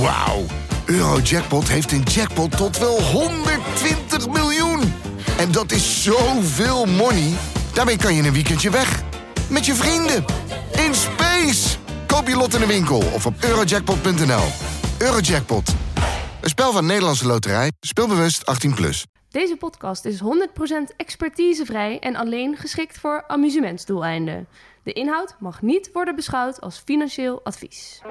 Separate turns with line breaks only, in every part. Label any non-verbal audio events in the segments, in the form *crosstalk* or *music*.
Wauw. Eurojackpot heeft een jackpot tot wel 120 miljoen. En dat is zoveel money. Daarmee kan je een weekendje weg. Met je vrienden. In space. Koop je lot in de winkel of op eurojackpot.nl. Eurojackpot. Een spel van Nederlandse Loterij. Speelbewust 18+. Plus.
Deze podcast is 100% expertisevrij en alleen geschikt voor amusementsdoeleinden. De inhoud mag niet worden beschouwd als financieel advies.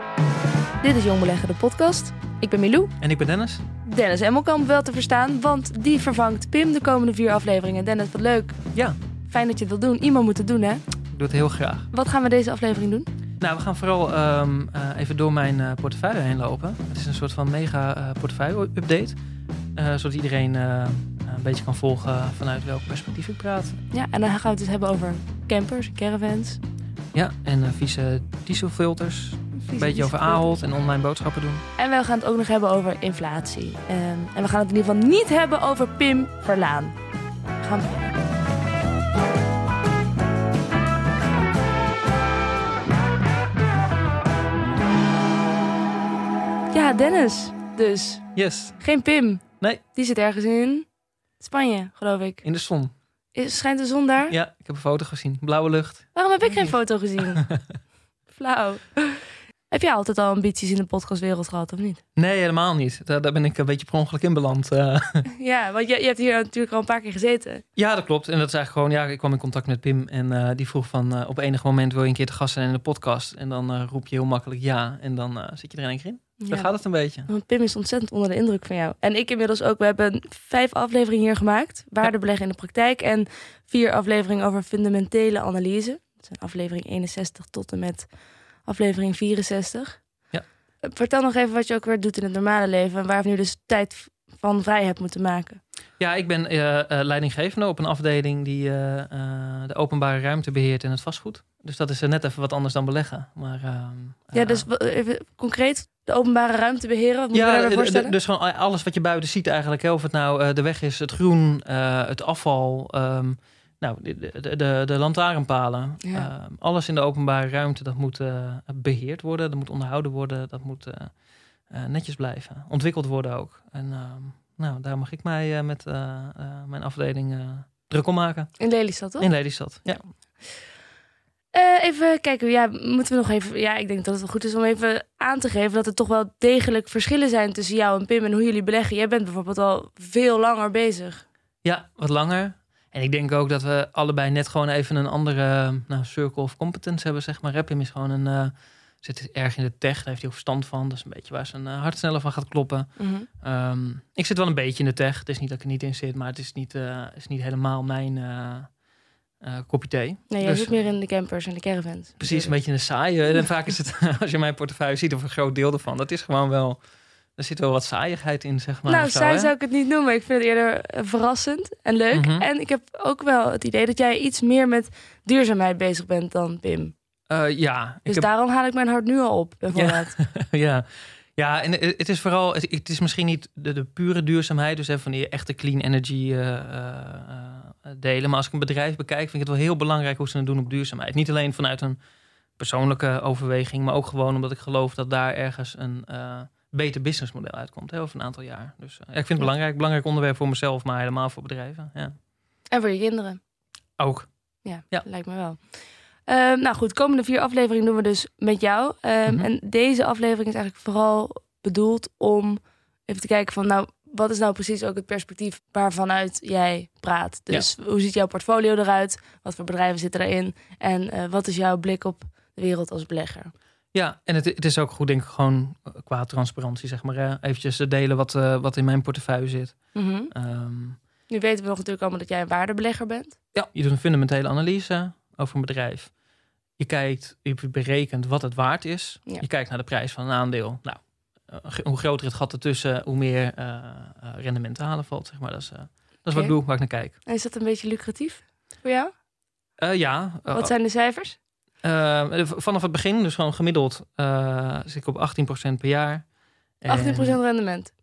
Dit is Jong Beleggen, de podcast. Ik ben Milou.
En ik ben Dennis.
Dennis Emmelkamp wel te verstaan, want die vervangt Pim de komende vier afleveringen. Dennis, wat leuk.
Ja,
Fijn dat je het wil doen. Iemand moet het doen, hè?
ik doe het heel graag.
Wat gaan we deze aflevering doen?
Nou, we gaan vooral ehm, eh, even door mijn eh, portefeuille heen lopen. Het is een soort van mega eh, portefeuille-update. Eh, zodat iedereen eh, een beetje kan volgen vanuit welk perspectief ik praat.
Ja, en dan gaan we het dus hebben over campers, caravans.
Ja, en eh, vieze dieselfilters. Een beetje over Ahold en online boodschappen doen.
En we gaan het ook nog hebben over inflatie. Ehm, en we gaan het in ieder geval niet hebben over Pim Verlaan. We gaan beginnen. Ja, Dennis. Dus.
Yes.
Geen Pim.
Nee.
Die zit ergens in Spanje, geloof ik.
In de zon.
Is, schijnt de zon daar?
Ja, ik heb een foto gezien. Blauwe lucht.
Waarom heb ik geen foto gezien? *laughs* Flauw. Heb jij altijd al ambities in de podcastwereld gehad, of niet?
Nee, helemaal niet. Daar, daar ben ik een beetje per ongeluk in beland. eh. *laughs*
Ja, want je, je hebt hier natuurlijk al een paar keer gezeten.
Ja, dat klopt. En dat is eigenlijk gewoon, ja, ik kwam in contact met Pim en eh, die vroeg van eh, op enig moment wil je een keer te gast zijn in de podcast. En dan roep je heel makkelijk ja en dan zit je er in één keer in. Daar
Ja.
gaat het een beetje.
Want Pim is ontzettend onder de indruk van jou. En ik inmiddels ook. We hebben vijf afleveringen hier gemaakt. Waardebeleggen in de praktijk. En vier afleveringen over fundamentele analyse. Dat zijn aflevering 61 tot en met aflevering 64.
Ja.
Eh, Vertel nog even wat je ook weer doet in het normale leven. En waar je nu dus tijd van vrij hebt moeten maken.
Ja, ik ben eh, eh, leidinggevende op een afdeling die de openbare ruimte beheert en het vastgoed. Dus dat is eh, net even wat anders dan beleggen. Maar, ehm,
Ja,
eh,
dus wa- even concreet de openbare ruimte beheren. Wat moet je
Ja, d- d-
voorstellen?
dus gewoon alles wat je buiten ziet eigenlijk. hè. Of het nou eh, de weg is, het groen, eh, het afval, ehm, nou, de, de, de, lantaarnpalen.
Ja.
Ehm, alles in de openbare ruimte, dat moet eh, beheerd worden. Dat moet onderhouden worden. Dat moet eh, eh, netjes blijven. Ontwikkeld worden ook. En nou, daar mag ik mij eh, met eh, eh, mijn afdeling eh, druk om maken.
In Lelystad, toch?
In Lelystad, ja.
Eh, even kijken, ja, moeten we nog even. Ja, ik denk dat het wel goed is om even aan te geven dat er toch wel degelijk verschillen zijn tussen jou en Pim en hoe jullie beleggen. Jij bent bijvoorbeeld al veel langer bezig.
Ja, wat langer. En ik denk ook dat we allebei net gewoon even een andere nou, circle of competence hebben, zeg maar. Pim is gewoon een... eh, zit erg in de tech, daar heeft hij ook verstand van. Dat is een beetje waar zijn eh, hart sneller van gaat kloppen. Ehm, ik zit wel een beetje in de tech. Het is niet dat ik er niet in zit, maar het is niet, is niet helemaal mijn eh, kopje thee.
Nee, jij
Dus-
zit meer in de campers en de caravans.
Precies, een beetje een saaie. En vaak is het, *laughs* als je mijn portefeuille ziet, of een groot deel ervan, dat is gewoon wel... Er zit wel wat saaiigheid in, zeg maar.
nou,
zo,
saai
hè?
zou ik het niet noemen. Ik vind het eerder eh, verrassend en leuk.
Mhm.
En ik heb ook wel het idee dat jij iets meer met duurzaamheid bezig bent dan Pim.
Eh, ja,
Dus
heb-
daarom haal ik mijn hart nu al op, bijvoorbeeld.
ja. *laughs* Ja, en het is vooral, het is misschien niet de, de pure duurzaamheid, dus even van die echte clean energy delen. Maar als ik een bedrijf bekijk, vind ik het wel heel belangrijk hoe ze het doen op duurzaamheid. Niet alleen vanuit een persoonlijke overweging, maar ook gewoon omdat ik geloof dat daar ergens een eh, beter businessmodel uitkomt hè, over een aantal jaar. Dus eh, ja, ik vind het belangrijk, belangrijk onderwerp voor mezelf, maar helemaal voor bedrijven. Ja.
En voor je kinderen.
Ook.
Ja,
Ja.
lijkt me wel. Ehm, nou goed, komende vier afleveringen doen we dus met jou. Ehm,
Mhm.
En deze aflevering is eigenlijk vooral bedoeld om even te kijken van... nou, wat is nou precies ook het perspectief waarvanuit jij praat? Dus hoe ziet jouw portfolio eruit? Wat voor bedrijven zitten erin? En eh, wat is jouw blik op de wereld als belegger?
Ja, en het, het is ook goed, denk ik, gewoon eh, qua transparantie, zeg maar. Hè. Eventjes te delen wat, eh, wat in mijn portefeuille zit.
Mhm.
Ehm,
Nu weten we nog natuurlijk allemaal dat jij een waardebelegger bent.
Ja, je doet een fundamentele analyse over een bedrijf. Je kijkt, je berekent wat het waard is.
Ja.
Je kijkt naar de prijs van een aandeel. Nou, hoe groter het gat ertussen, hoe meer eh, eh, rendement te halen valt. Zeg maar. Dat is, eh, dat is wat ik doe, waar ik naar kijk.
En is dat een beetje lucratief voor jou?
Eh, ja, eh,
Wat zijn de cijfers?
eh, vanaf het begin, dus gewoon gemiddeld, eh zit ik op 18% per jaar. En-
18% rendement.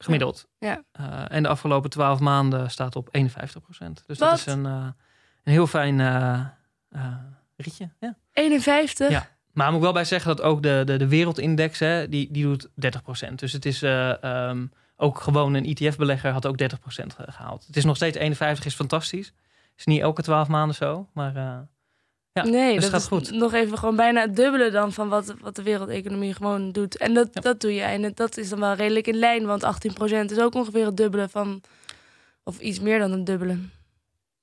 Gemiddeld.
Ja.
Eh, en de afgelopen 12 maanden staat op 51%. Dus
Wat?
dat is een, eh, een heel fijn eh, eh, ritje. Ja.
51?
Ja. Maar moet ik wel bij zeggen dat ook de, de, de wereldindex, hè, die, die doet 30%. Dus het is eh, ehm, ook gewoon een ETF-belegger had ook 30% gehaald. Het is nog steeds 51, is fantastisch. Is niet elke 12 maanden zo, maar uh, ja,
nee,
dus
dat
gaat
is
goed.
nog even gewoon bijna het dubbele dan van wat, wat de wereldeconomie gewoon doet. En dat,
Ja.
dat doe je. En dat is dan wel redelijk in lijn, want 18% is ook ongeveer het dubbele van, of iets meer dan het dubbele.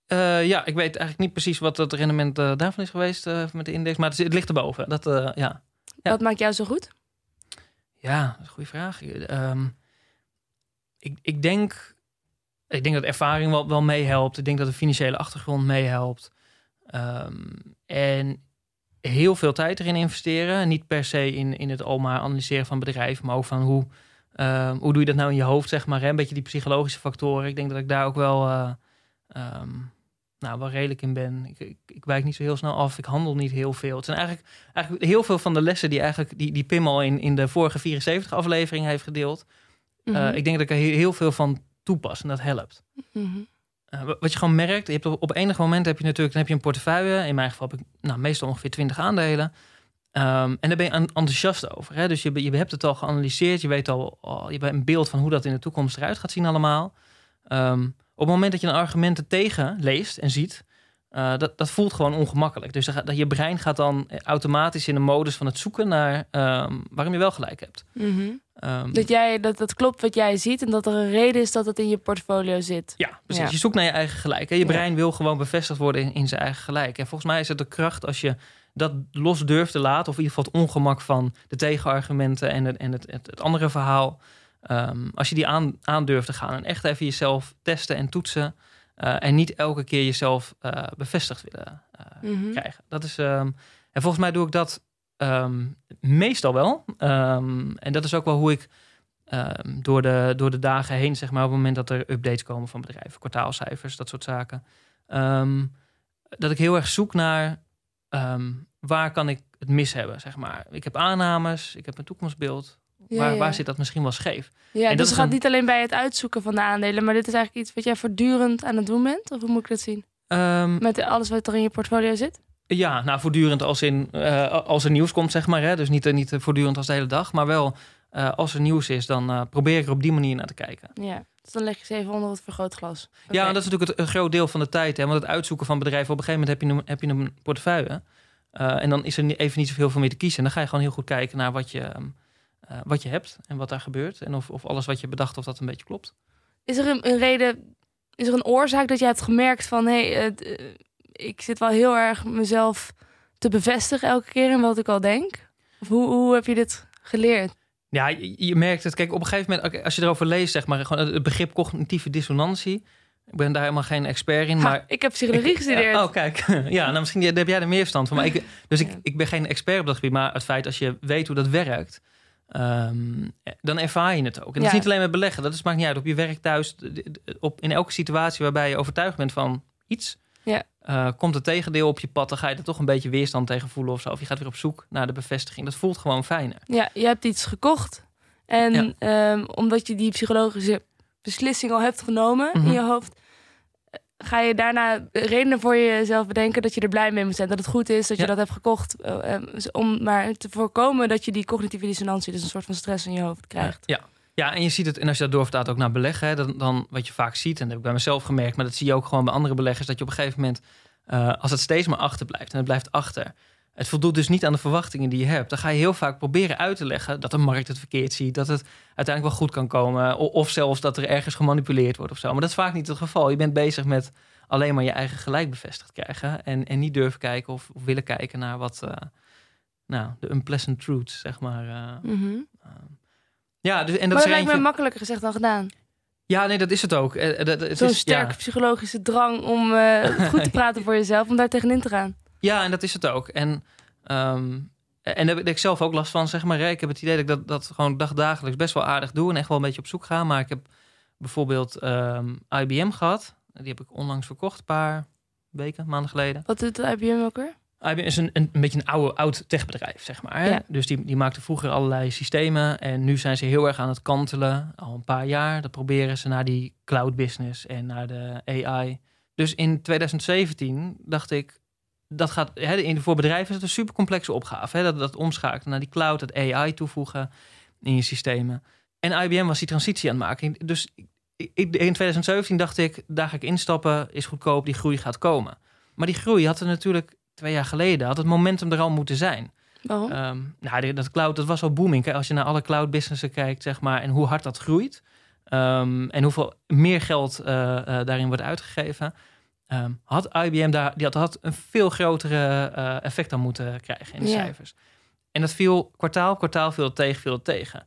Eh, ja, ik weet eigenlijk niet precies wat het rendement eh, daarvan is geweest eh, met de index, maar het, het ligt erboven. Dat, ja. Ja.
Wat maakt jou zo goed?
Ja, dat is een goede vraag. Ehm, ik, ik, denk, ik denk dat ervaring wel, wel meehelpt. Ik denk dat de financiële achtergrond meehelpt. Ehm, en heel veel tijd erin investeren. Niet per se in, in het al maar analyseren van bedrijven, maar ook van hoe, ehm, hoe doe je dat nou in je hoofd, zeg maar. Hè? Een beetje die psychologische factoren. Ik denk dat ik daar ook wel, nou, wel redelijk in ben. Ik, ik, ik wijk niet zo heel snel af. Ik handel niet heel veel. Het zijn eigenlijk, eigenlijk heel veel van de lessen die, eigenlijk, die, die Pim al in, in de vorige 74 aflevering heeft gedeeld. Eh,
Mhm.
ik denk dat ik er heel, heel veel van toepas en dat helpt.
Mhm.
Eh, wa- wat je gewoon merkt, je hebt op, op enig moment heb je natuurlijk dan heb je een portefeuille. In mijn geval heb ik nou, meestal ongeveer 20 aandelen. Ehm, en daar ben je en- enthousiast over. Hè? Dus je, je hebt het al geanalyseerd. Je weet al, je hebt een beeld van hoe dat in de toekomst eruit gaat zien allemaal. Op het moment dat je een argumenten tegen leest en ziet, eh, dat, dat voelt gewoon ongemakkelijk. Dus dat je brein gaat dan automatisch in de modus van het zoeken naar ehm, waarom je wel gelijk hebt.
Mhm.
Ehm,
Dat, jij, dat dat klopt wat jij ziet en dat er een reden is dat het in je portfolio zit.
Ja, precies.
Ja.
Je zoekt naar je eigen gelijk. Hè? Je
Ja.
brein wil gewoon bevestigd worden in, in zijn eigen gelijk. En volgens mij is het de kracht als je dat los durft te laten... of in ieder geval het ongemak van de tegenargumenten... en het, en het, het, het andere verhaal... Ehm, als je die aan, aan durft te gaan en echt even jezelf testen en toetsen... eh, en niet elke keer jezelf eh, bevestigd willen eh,
Mhm.
krijgen. Dat is, ehm, en volgens mij doe ik dat ehm, meestal wel. En dat is ook wel hoe ik door, de, door de dagen heen, zeg maar, op het moment dat er updates komen van bedrijven, kwartaalcijfers, dat soort zaken. dat ik heel erg zoek naar waar kan ik het mis hebben, zeg maar. Ik heb aannames, ik heb een toekomstbeeld.
Ja,
waar,
ja.
waar zit dat misschien wel scheef?
Ja,
En dat
dus het gaat
een-
niet alleen bij het uitzoeken van de aandelen, maar dit is eigenlijk iets wat jij voortdurend aan het doen bent? Of hoe moet ik dat zien?
Ehm,
Met alles wat er in je portfolio zit?
Ja, nou voortdurend als, in, eh, als er nieuws komt, zeg maar. Hè? Dus niet, niet voortdurend als de hele dag. Maar wel eh, als er nieuws is, dan eh, probeer ik er op die manier naar te kijken.
Ja. Dus dan leg je ze even onder het vergrootglas. Oké.
Ja, en dat is natuurlijk het, een groot deel van de tijd. Hè? Want het uitzoeken van bedrijven, op een gegeven moment heb je een, heb je een portefeuille. En dan is er even niet zoveel voor meer te kiezen. En dan ga je gewoon heel goed kijken naar wat je, ehm, eh, wat je hebt en wat daar gebeurt. En of, of alles wat je bedacht, of dat een beetje klopt.
Is er een, een reden, is er een oorzaak dat je hebt gemerkt van... hé, hey, eh, ik zit wel heel erg mezelf te bevestigen elke keer in wat ik al denk? Of hoe, hoe heb je dit geleerd?
Ja, je, je merkt het. Kijk, op een gegeven moment, als je erover leest, zeg maar, gewoon het begrip cognitieve dissonantie. Ik ben daar helemaal geen expert in,
Ha,
maar
ik heb psychologie
Ik-
gestudeerd.
Ja, oh, kijk. *laughs* Ja, nou, misschien heb jij er meer verstand van. Maar ik, dus ik, ik ben geen expert op dat gebied. Maar het feit als je weet hoe dat werkt, ehm, dan ervaar je het ook. En dat
Ja.
is niet alleen met beleggen. Dat is, maakt niet uit. Op je werk thuis, op, in elke situatie waarbij je overtuigd bent van iets...
Ja.
eh, komt het tegendeel op je pad, dan ga je er toch een beetje weerstand tegen voelen of zo. Of je gaat weer op zoek naar de bevestiging. Dat voelt gewoon fijner.
Ja, je hebt iets gekocht. En
Ja.
ehm, omdat je die psychologische beslissing al hebt genomen
Mhm.
in je hoofd, ga je daarna redenen voor jezelf bedenken dat je er blij mee moet zijn. Dat het goed is dat je dat hebt gekocht. eh, eh, om maar te voorkomen dat je die cognitieve dissonantie, dus een soort van stress in je hoofd krijgt.
Ja. Ja, en je ziet het, en als je dat doorvertaalt ook naar beleggen, hè, dan, dan wat je vaak ziet, en dat heb ik bij mezelf gemerkt, maar dat zie je ook gewoon bij andere beleggers, dat je op een gegeven moment, eh, als het steeds maar achterblijft en het blijft achter, het voldoet dus niet aan de verwachtingen die je hebt, dan ga je heel vaak proberen uit te leggen dat de markt het verkeerd ziet, dat het uiteindelijk wel goed kan komen, of zelfs dat er ergens gemanipuleerd wordt of zo. Maar dat is vaak niet het geval. Je bent bezig met alleen maar je eigen gelijk bevestigd krijgen en, en niet durven kijken of, of willen kijken naar wat, eh, nou, de unpleasant truths, zeg maar. eh.
Mhm.
ja, dus, en dat
maar
is
dat lijkt
eentje-
me makkelijker gezegd dan gedaan.
Ja, nee, dat is het ook. Eh,
Zo'n sterke
ja.
psychologische drang om goed te *laughs* praten voor jezelf, om daar tegenin te gaan.
Ja, en dat is het ook. En, ehm, en daar heb ik zelf ook last van, zeg maar. Ik heb het idee dat ik dat, dat gewoon dagdagelijks best wel aardig doe... en echt wel een beetje op zoek ga. Maar ik heb bijvoorbeeld ehm, IBM gehad. Die heb ik onlangs verkocht, een paar weken, maanden geleden.
Wat doet de IBM ook weer?
IBM is een, een, een beetje een oude, oud techbedrijf, zeg maar. Hè?
Ja.
Dus die, die maakte vroeger allerlei systemen. En nu zijn ze heel erg aan het kantelen. Al een paar jaar. Dat proberen ze naar die cloud business en naar de AI. Dus in 2017 dacht ik... dat gaat, hè, in, voor bedrijven is het een super complexe opgave. Hè, dat, dat omschakelen naar die cloud, dat AI toevoegen in je systemen. En IBM was die transitie aan het maken. Dus in 2017 dacht ik, daar ga ik instappen, is goedkoop, die groei gaat komen. Maar die groei had er natuurlijk twee jaar geleden, had het momentum er al moeten zijn.
Waarom?
Ehm, nou, dat cloud, dat was al booming. Als je naar alle cloud businessen kijkt, zeg maar, en hoe hard dat groeit. Ehm, en hoeveel meer geld uh, uh, daarin wordt uitgegeven. Um, had IBM daar, die had, had een veel grotere uh, effect aan moeten krijgen in de cijfers. En dat viel kwartaal kwartaal veel tegen, veel tegen.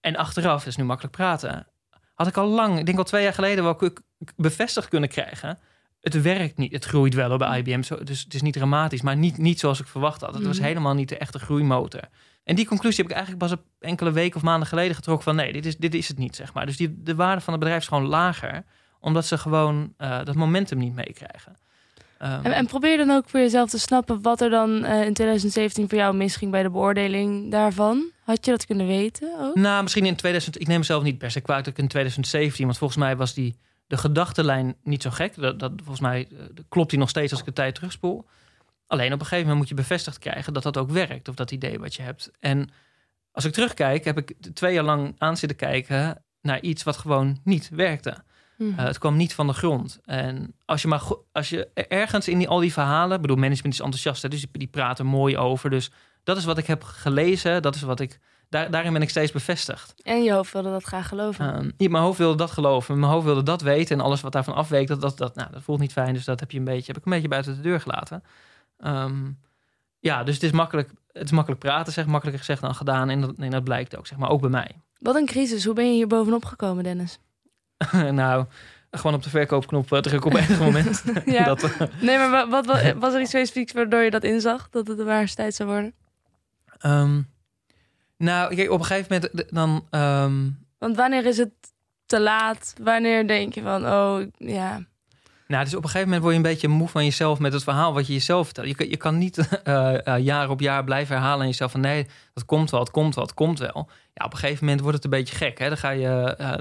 En achteraf, is nu makkelijk praten, had ik al lang, ik denk al twee jaar geleden, wel bevestigd kunnen krijgen. Het werkt niet. Het groeit wel bij IBM, dus het is niet dramatisch, maar niet, niet zoals ik verwacht had. Het was
Mhm.
helemaal niet de echte groeimotor. En die conclusie heb ik eigenlijk pas op enkele weken of maanden geleden getrokken van nee, dit is, dit is het niet, zeg maar. Dus die, de waarde van het bedrijf is gewoon lager, omdat ze gewoon uh, dat momentum niet meekrijgen. Um,
En, en, probeer dan ook voor jezelf te snappen wat er dan uh, in 2017 voor jou misging bij de beoordeling daarvan. Had je dat kunnen weten ook?
Nou, misschien in 2000. Ik neem mezelf niet per se kwaad dat ik in 2017, want volgens mij was die de gedachtenlijn niet zo gek. Dat, dat volgens mij uh, klopt die nog steeds als ik de tijd terugspoel. Alleen op een gegeven moment moet je bevestigd krijgen dat dat ook werkt, of dat idee wat je hebt. En als ik terugkijk, heb ik twee jaar lang aan zitten kijken naar iets wat gewoon niet werkte.
Mhm.
Uh, het kwam niet van de grond. En als je maar als je ergens in die, al die verhalen, bedoel, management is enthousiast, hè, dus die, die praten mooi over. Dus dat is wat ik heb gelezen, dat is wat ik. Daar, daarin ben ik steeds bevestigd.
En je hoofd wilde dat graag geloven.
Uh, ja, mijn hoofd wilde dat geloven, mijn hoofd wilde dat weten en alles wat daarvan afweek, dat, dat, dat, nou, dat voelt niet fijn. Dus dat heb je een beetje, heb ik een beetje buiten de deur gelaten. Um, ja, dus het is makkelijk, het is makkelijk praten, zeg, makkelijker gezegd dan gedaan. En dat, en dat blijkt ook, zeg maar, ook bij mij.
Wat een crisis. Hoe ben je hier bovenop gekomen, Dennis? *laughs*
nou, gewoon op de verkoopknop drukken op *laughs* enig moment. *laughs*
ja.
dat, uh...
Nee, maar wat, wat, was er iets specifieks waardoor je dat inzag? Dat het de waarste tijd zou worden?
Um, nou, kijk, op een gegeven moment dan... Um...
Want wanneer is het te laat? Wanneer denk je van, oh, ja...
Nou, dus op een gegeven moment word je een beetje moe van jezelf met het verhaal wat je jezelf vertelt. Je kan, je kan niet uh, *laughs* uh, jaar op jaar blijven herhalen aan jezelf van nee, dat komt wel, het komt wel, het komt wel. Ja, op een gegeven moment wordt het een beetje gek. Hè? Dan, ga je, uh,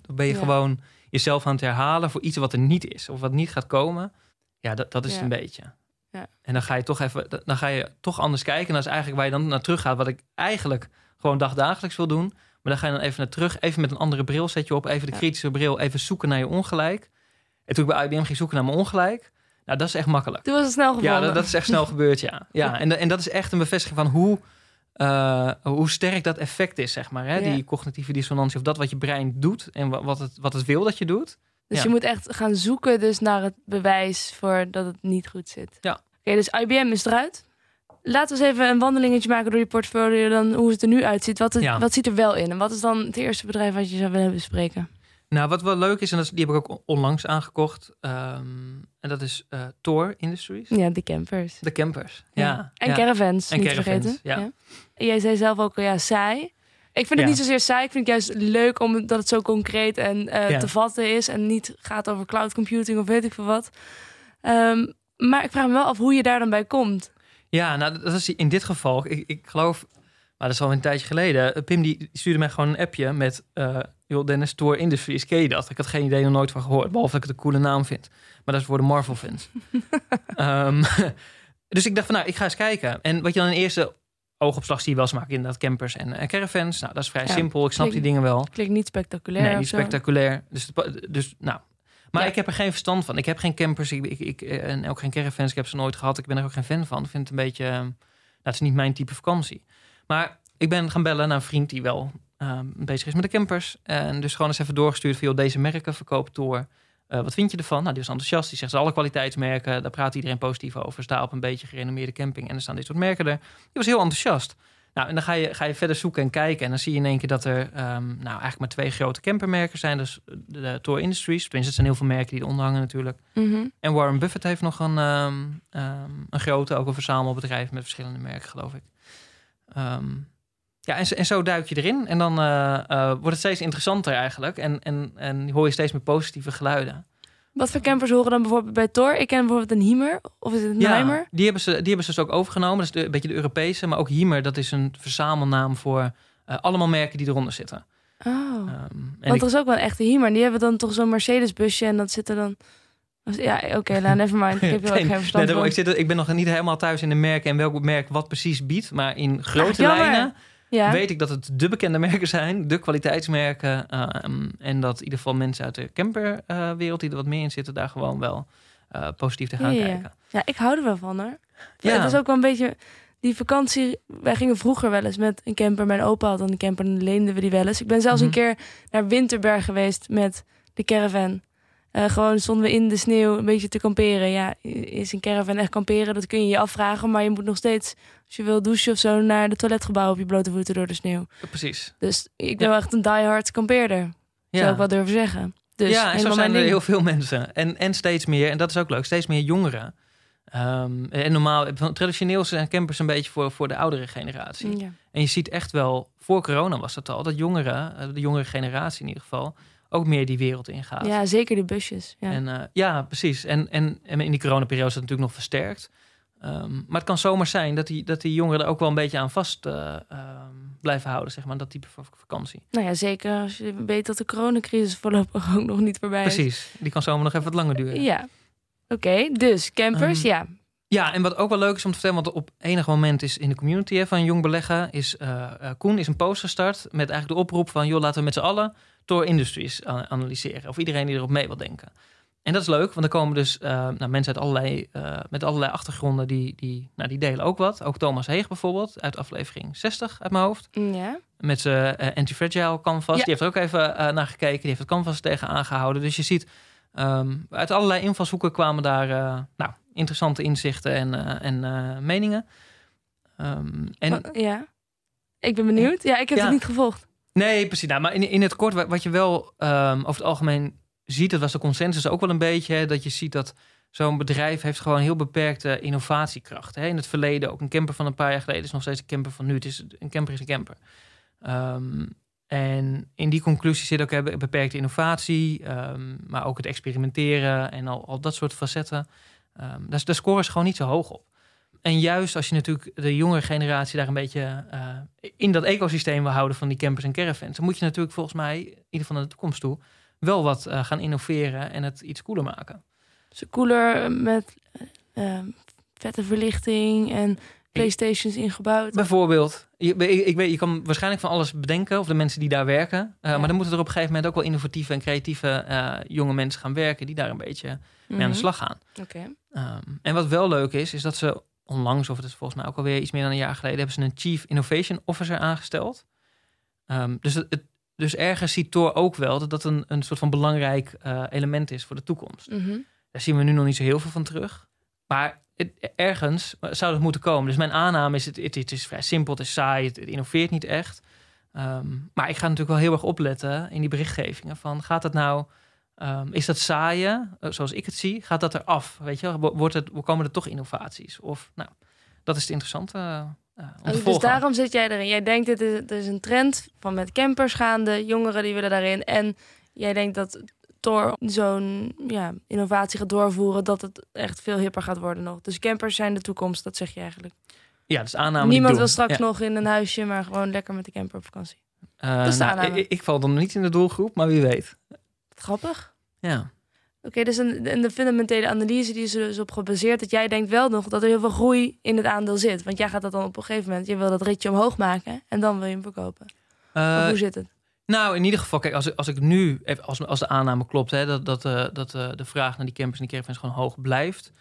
dan ben je
Ja.
gewoon jezelf aan het herhalen voor iets wat er niet is of wat niet gaat komen. Ja, dat, dat is
Ja.
een beetje.
Ja.
En dan ga je toch even, dan ga je toch anders kijken. En dat is eigenlijk waar je dan naar terug gaat. Wat ik eigenlijk gewoon dagdagelijks wil doen. Maar dan ga je dan even naar terug, even met een andere bril zet je op, even de kritische bril, even zoeken naar je ongelijk. En toen ik bij IBM ging zoeken naar mijn ongelijk, nou, dat is echt makkelijk.
Toen was het snel gevonden.
Ja, dat, dat is echt snel gebeurd, ja. *laughs* ja en, en dat is echt een bevestiging van hoe, uh, hoe sterk dat effect is, zeg maar. Hè?
Ja.
Die cognitieve dissonantie, of dat wat je brein doet en wa- wat het, wat het wil dat je doet.
Dus
Ja.
je moet echt gaan zoeken dus naar het bewijs voor dat het niet goed zit.
Ja.
Oké, dus IBM is eruit. Laten we eens even een wandelingetje maken door je portfolio. Dan hoe het er nu uitziet. Wat, het,
Ja.
wat ziet er wel in? En wat is dan het eerste bedrijf wat je zou willen bespreken?
Nou, wat wel leuk is, en dat is, die heb ik ook onlangs aangekocht, ehm, en dat is eh Tor Industries.
Ja, de campers.
De campers. Ja.
En
ja.
caravans,
En
niet
caravans,
vergeten.
ja.
Jij zei zelf ook ja, saai. Ik vind het niet zozeer saai. Ik vind het juist leuk omdat het zo concreet en eh, te vatten is. En niet gaat over cloud computing of weet ik veel wat. Ehm, maar ik vraag me wel af hoe je daar dan bij komt.
Ja, nou, dat is in dit geval, ik, ik geloof, maar dat is al een tijdje geleden. eh, Pim die stuurde mij gewoon een appje met, joh, Dennis Tor Industries, ken je dat? Ik had geen idee, nog nooit van gehoord, behalve dat ik het een coole naam vind. Maar dat is voor de Marvel fans. *laughs* Ehm, *laughs* dus ik dacht van, nou, ik ga eens kijken. En wat je dan in eerste oogopslag zie je wel smaak inderdaad campers en, en caravans. Nou, dat is vrij
Ja,
simpel. Ik snap die dingen wel.
Klinkt niet spectaculair.
Nee, niet spectaculair. Dus, dus nou. Maar
Ja.
ik heb er geen verstand van. Ik heb geen campers ik, ik, ik, en ook geen caravans. Ik heb ze nooit gehad. Ik ben er ook geen fan van. Ik vind het een beetje... eh, Nou, het is niet mijn type vakantie. Maar ik ben gaan bellen naar een vriend die wel ehm, bezig is met de campers. En dus gewoon eens even doorgestuurd van... joh, deze merken verkoopt door. Eh, wat vind je ervan? Nou, die was enthousiast. Die zegt ze alle kwaliteitsmerken. Daar praat iedereen positief over. Sta op een beetje gerenommeerde camping. En er staan dit soort merken er. Die was heel enthousiast. Nou, en dan ga je, ga je verder zoeken en kijken. En dan zie je in één keer dat er ehm, nou, eigenlijk maar twee grote campermerken zijn. Dus de, de Tor Industries. Tenminste, het zijn heel veel merken die eronder hangen natuurlijk.
Mhm.
En Warren Buffett heeft nog een, ehm, een grote, ook een verzamelbedrijf met verschillende merken, geloof ik. Ehm, ja, en, zo- en zo duik je erin. En dan eh, eh, wordt het steeds interessanter eigenlijk. En, en, en hoor je steeds meer positieve geluiden.
Wat voor campers horen dan bijvoorbeeld bij Tor? Ik ken bijvoorbeeld een Hiemer. Of is het een Nijmer?
die hebben, ze, die hebben ze dus ook overgenomen. Dat is de, een beetje de Europese. Maar ook Hiemer, dat is een verzamelnaam voor eh, allemaal merken die eronder zitten.
Oh.
En
Want
ik-
er is ook wel een echte Hiemer. Die hebben dan toch zo'n Mercedes busje en dat zit er dan... Ja, oké, nou, never mind. Ik heb erg *laughs* geen
Nee,
verstand van.
ik, zit, ik ben nog niet helemaal thuis in de merken en welk merk wat precies biedt. Maar in grote lijnen
Ja,
weet ik dat het de bekende merken zijn, de kwaliteitsmerken. ehm, en dat in ieder geval mensen uit de camperwereld die er wat meer in zitten, daar gewoon wel eh, positief te gaan
Ja,
kijken.
ja, ik hou er wel van hoor.
Ja.
Het is ook wel een beetje... Die vakantie... Wij gingen vroeger wel eens met een camper. Mijn opa had dan een camper en leenden we die wel eens. Ik ben zelfs
Mhm.
een keer naar Winterberg geweest met de caravan. Eh, gewoon stonden we in de sneeuw een beetje te kamperen. Ja, is een caravan echt kamperen? Dat kun je je afvragen. Maar je moet nog steeds, als je wil douchen of zo, naar de toiletgebouw op je blote voeten door de sneeuw.
Precies.
Dus ik ben
Ja.
wel echt een diehard kampeerder. Zou ik wel durven zeggen. Dus
ja, en zo zijn er heel veel mensen. En, en steeds meer, en dat is ook leuk, steeds meer jongeren. Ehm, en normaal, traditioneel zijn campers een beetje voor, voor de oudere generatie.
Ja.
En je ziet echt wel, voor corona was dat al, dat jongeren, eh, de jongere generatie in ieder geval, ook meer die wereld ingaat.
ja, zeker de busjes. Ja.
En, eh, ja, precies. En, en, en in die coronaperiode is dat natuurlijk nog versterkt. Ehm, maar het kan zomaar zijn dat die, dat die jongeren er ook wel een beetje aan vast eh, ehm, blijven houden, zeg maar, dat type vakantie.
Nou ja, zeker als je weet dat de coronacrisis voorlopig ook nog niet voorbij is.
Precies. Die kan zomaar nog even wat langer duren.
Ja. Oké, dus campers,
Ehm,
ja.
Ja, en wat ook wel leuk is om te vertellen, want op enig moment is in de community hè, van Jong Beleggen, is eh, Koen is een post gestart met eigenlijk de oproep van, joh, laten we met z'n allen Tor Industries analyseren. Of iedereen die erop mee wil denken. En dat is leuk, want er komen dus eh, nou, mensen uit allerlei, eh, met allerlei achtergronden, die, die, nou, die delen ook wat. Ook Thomas Heeg bijvoorbeeld, uit aflevering 60 uit mijn hoofd.
Ja.
Met zijn eh, anti-fragile canvas.
Ja.
Die heeft er ook even naar gekeken. Die heeft het canvas tegen aangehouden. Dus je ziet, ehm, uit allerlei invalshoeken kwamen daar nou, interessante inzichten en, en meningen. Ehm, en,
ja. Ik ben benieuwd. Ja, ik heb
Ja.
het niet gevolgd.
Nee, precies. Nou, maar in, in het kort, wa- wat je wel ehm, over het algemeen ziet, dat was de consensus ook wel een beetje, hè, dat je ziet dat zo'n bedrijf heeft gewoon heel beperkte innovatiekracht. Hè. In het verleden, ook een camper van een paar jaar geleden, is nog steeds een camper van nu. Het is, een camper is een camper. Ehm, en in die conclusie zit ook beperkte innovatie, ehm, maar ook het experimenteren en al, al dat soort facetten. Ehm daar, daar scoren ze gewoon niet zo hoog op. En juist als je natuurlijk de jongere generatie daar een beetje eh, in dat ecosysteem wil houden van die campers en caravans, dan moet je natuurlijk volgens mij, in ieder geval naar de toekomst toe, wel wat eh, gaan innoveren en het iets cooler maken.
Dus cooler met eh, vette verlichting en Playstations ingebouwd.
Bijvoorbeeld, je, ik, ik weet, je kan waarschijnlijk van alles bedenken, of de mensen die daar werken.
Ja.
Maar dan moeten er op een gegeven moment ook wel innovatieve en creatieve jonge mensen gaan werken die daar een beetje mee aan de
Mhm.
slag gaan.
Oké.
Ehm, en wat wel leuk is, is dat ze onlangs, of het is volgens mij ook alweer iets meer dan een jaar geleden, hebben ze een Chief Innovation Officer aangesteld. Ehm, dus, het, het- dus ergens ziet Thor ook wel dat dat een, een soort van belangrijk eh, element is voor de toekomst.
Mhm.
Daar zien we nu nog niet zo heel veel van terug. Maar het- ergens zou dat moeten komen. Dus mijn aanname is, het, het, is vrij simpel, het is saai, het, het innoveert niet echt. Ehm, maar ik ga natuurlijk wel heel erg opletten in die berichtgevingen. Van gaat het nou, ehm, is dat saaien, eh, zoals ik het zie, gaat dat eraf? Weet je, wordt het, komen er toch innovaties? Of, nou, dat is het interessante eh, eh, om te
Oh, dus daarom zit jij erin. Jij denkt, dit is, dit is een trend van met campers gaande. Jongeren die willen daarin. En jij denkt dat door zo'n ja, innovatie gaat doorvoeren... dat het echt veel hipper gaat worden nog. Dus campers zijn de toekomst, dat zeg je eigenlijk.
Ja, dat is aanname
Niemand wil straks
Ja.
nog in een huisje... maar gewoon lekker met de camper op vakantie. Is de
nou,
aanname.
ik, ik val dan niet in de doelgroep, maar wie weet.
Grappig.
Ja.
Oké, dus een, en de fundamentele analyse die is er dus op gebaseerd... dat jij denkt wel nog dat er heel veel groei in het aandeel zit. Want jij gaat dat dan op een gegeven moment... je wil dat ritje omhoog maken en dan wil je hem verkopen.
Eh,
hoe zit het?
Nou, in ieder geval, kijk, als, ik- als ik nu, even, als, als de aanname klopt, hè, dat, dat, eh, dat eh, de vraag naar die campers en die caravans gewoon hoog blijft,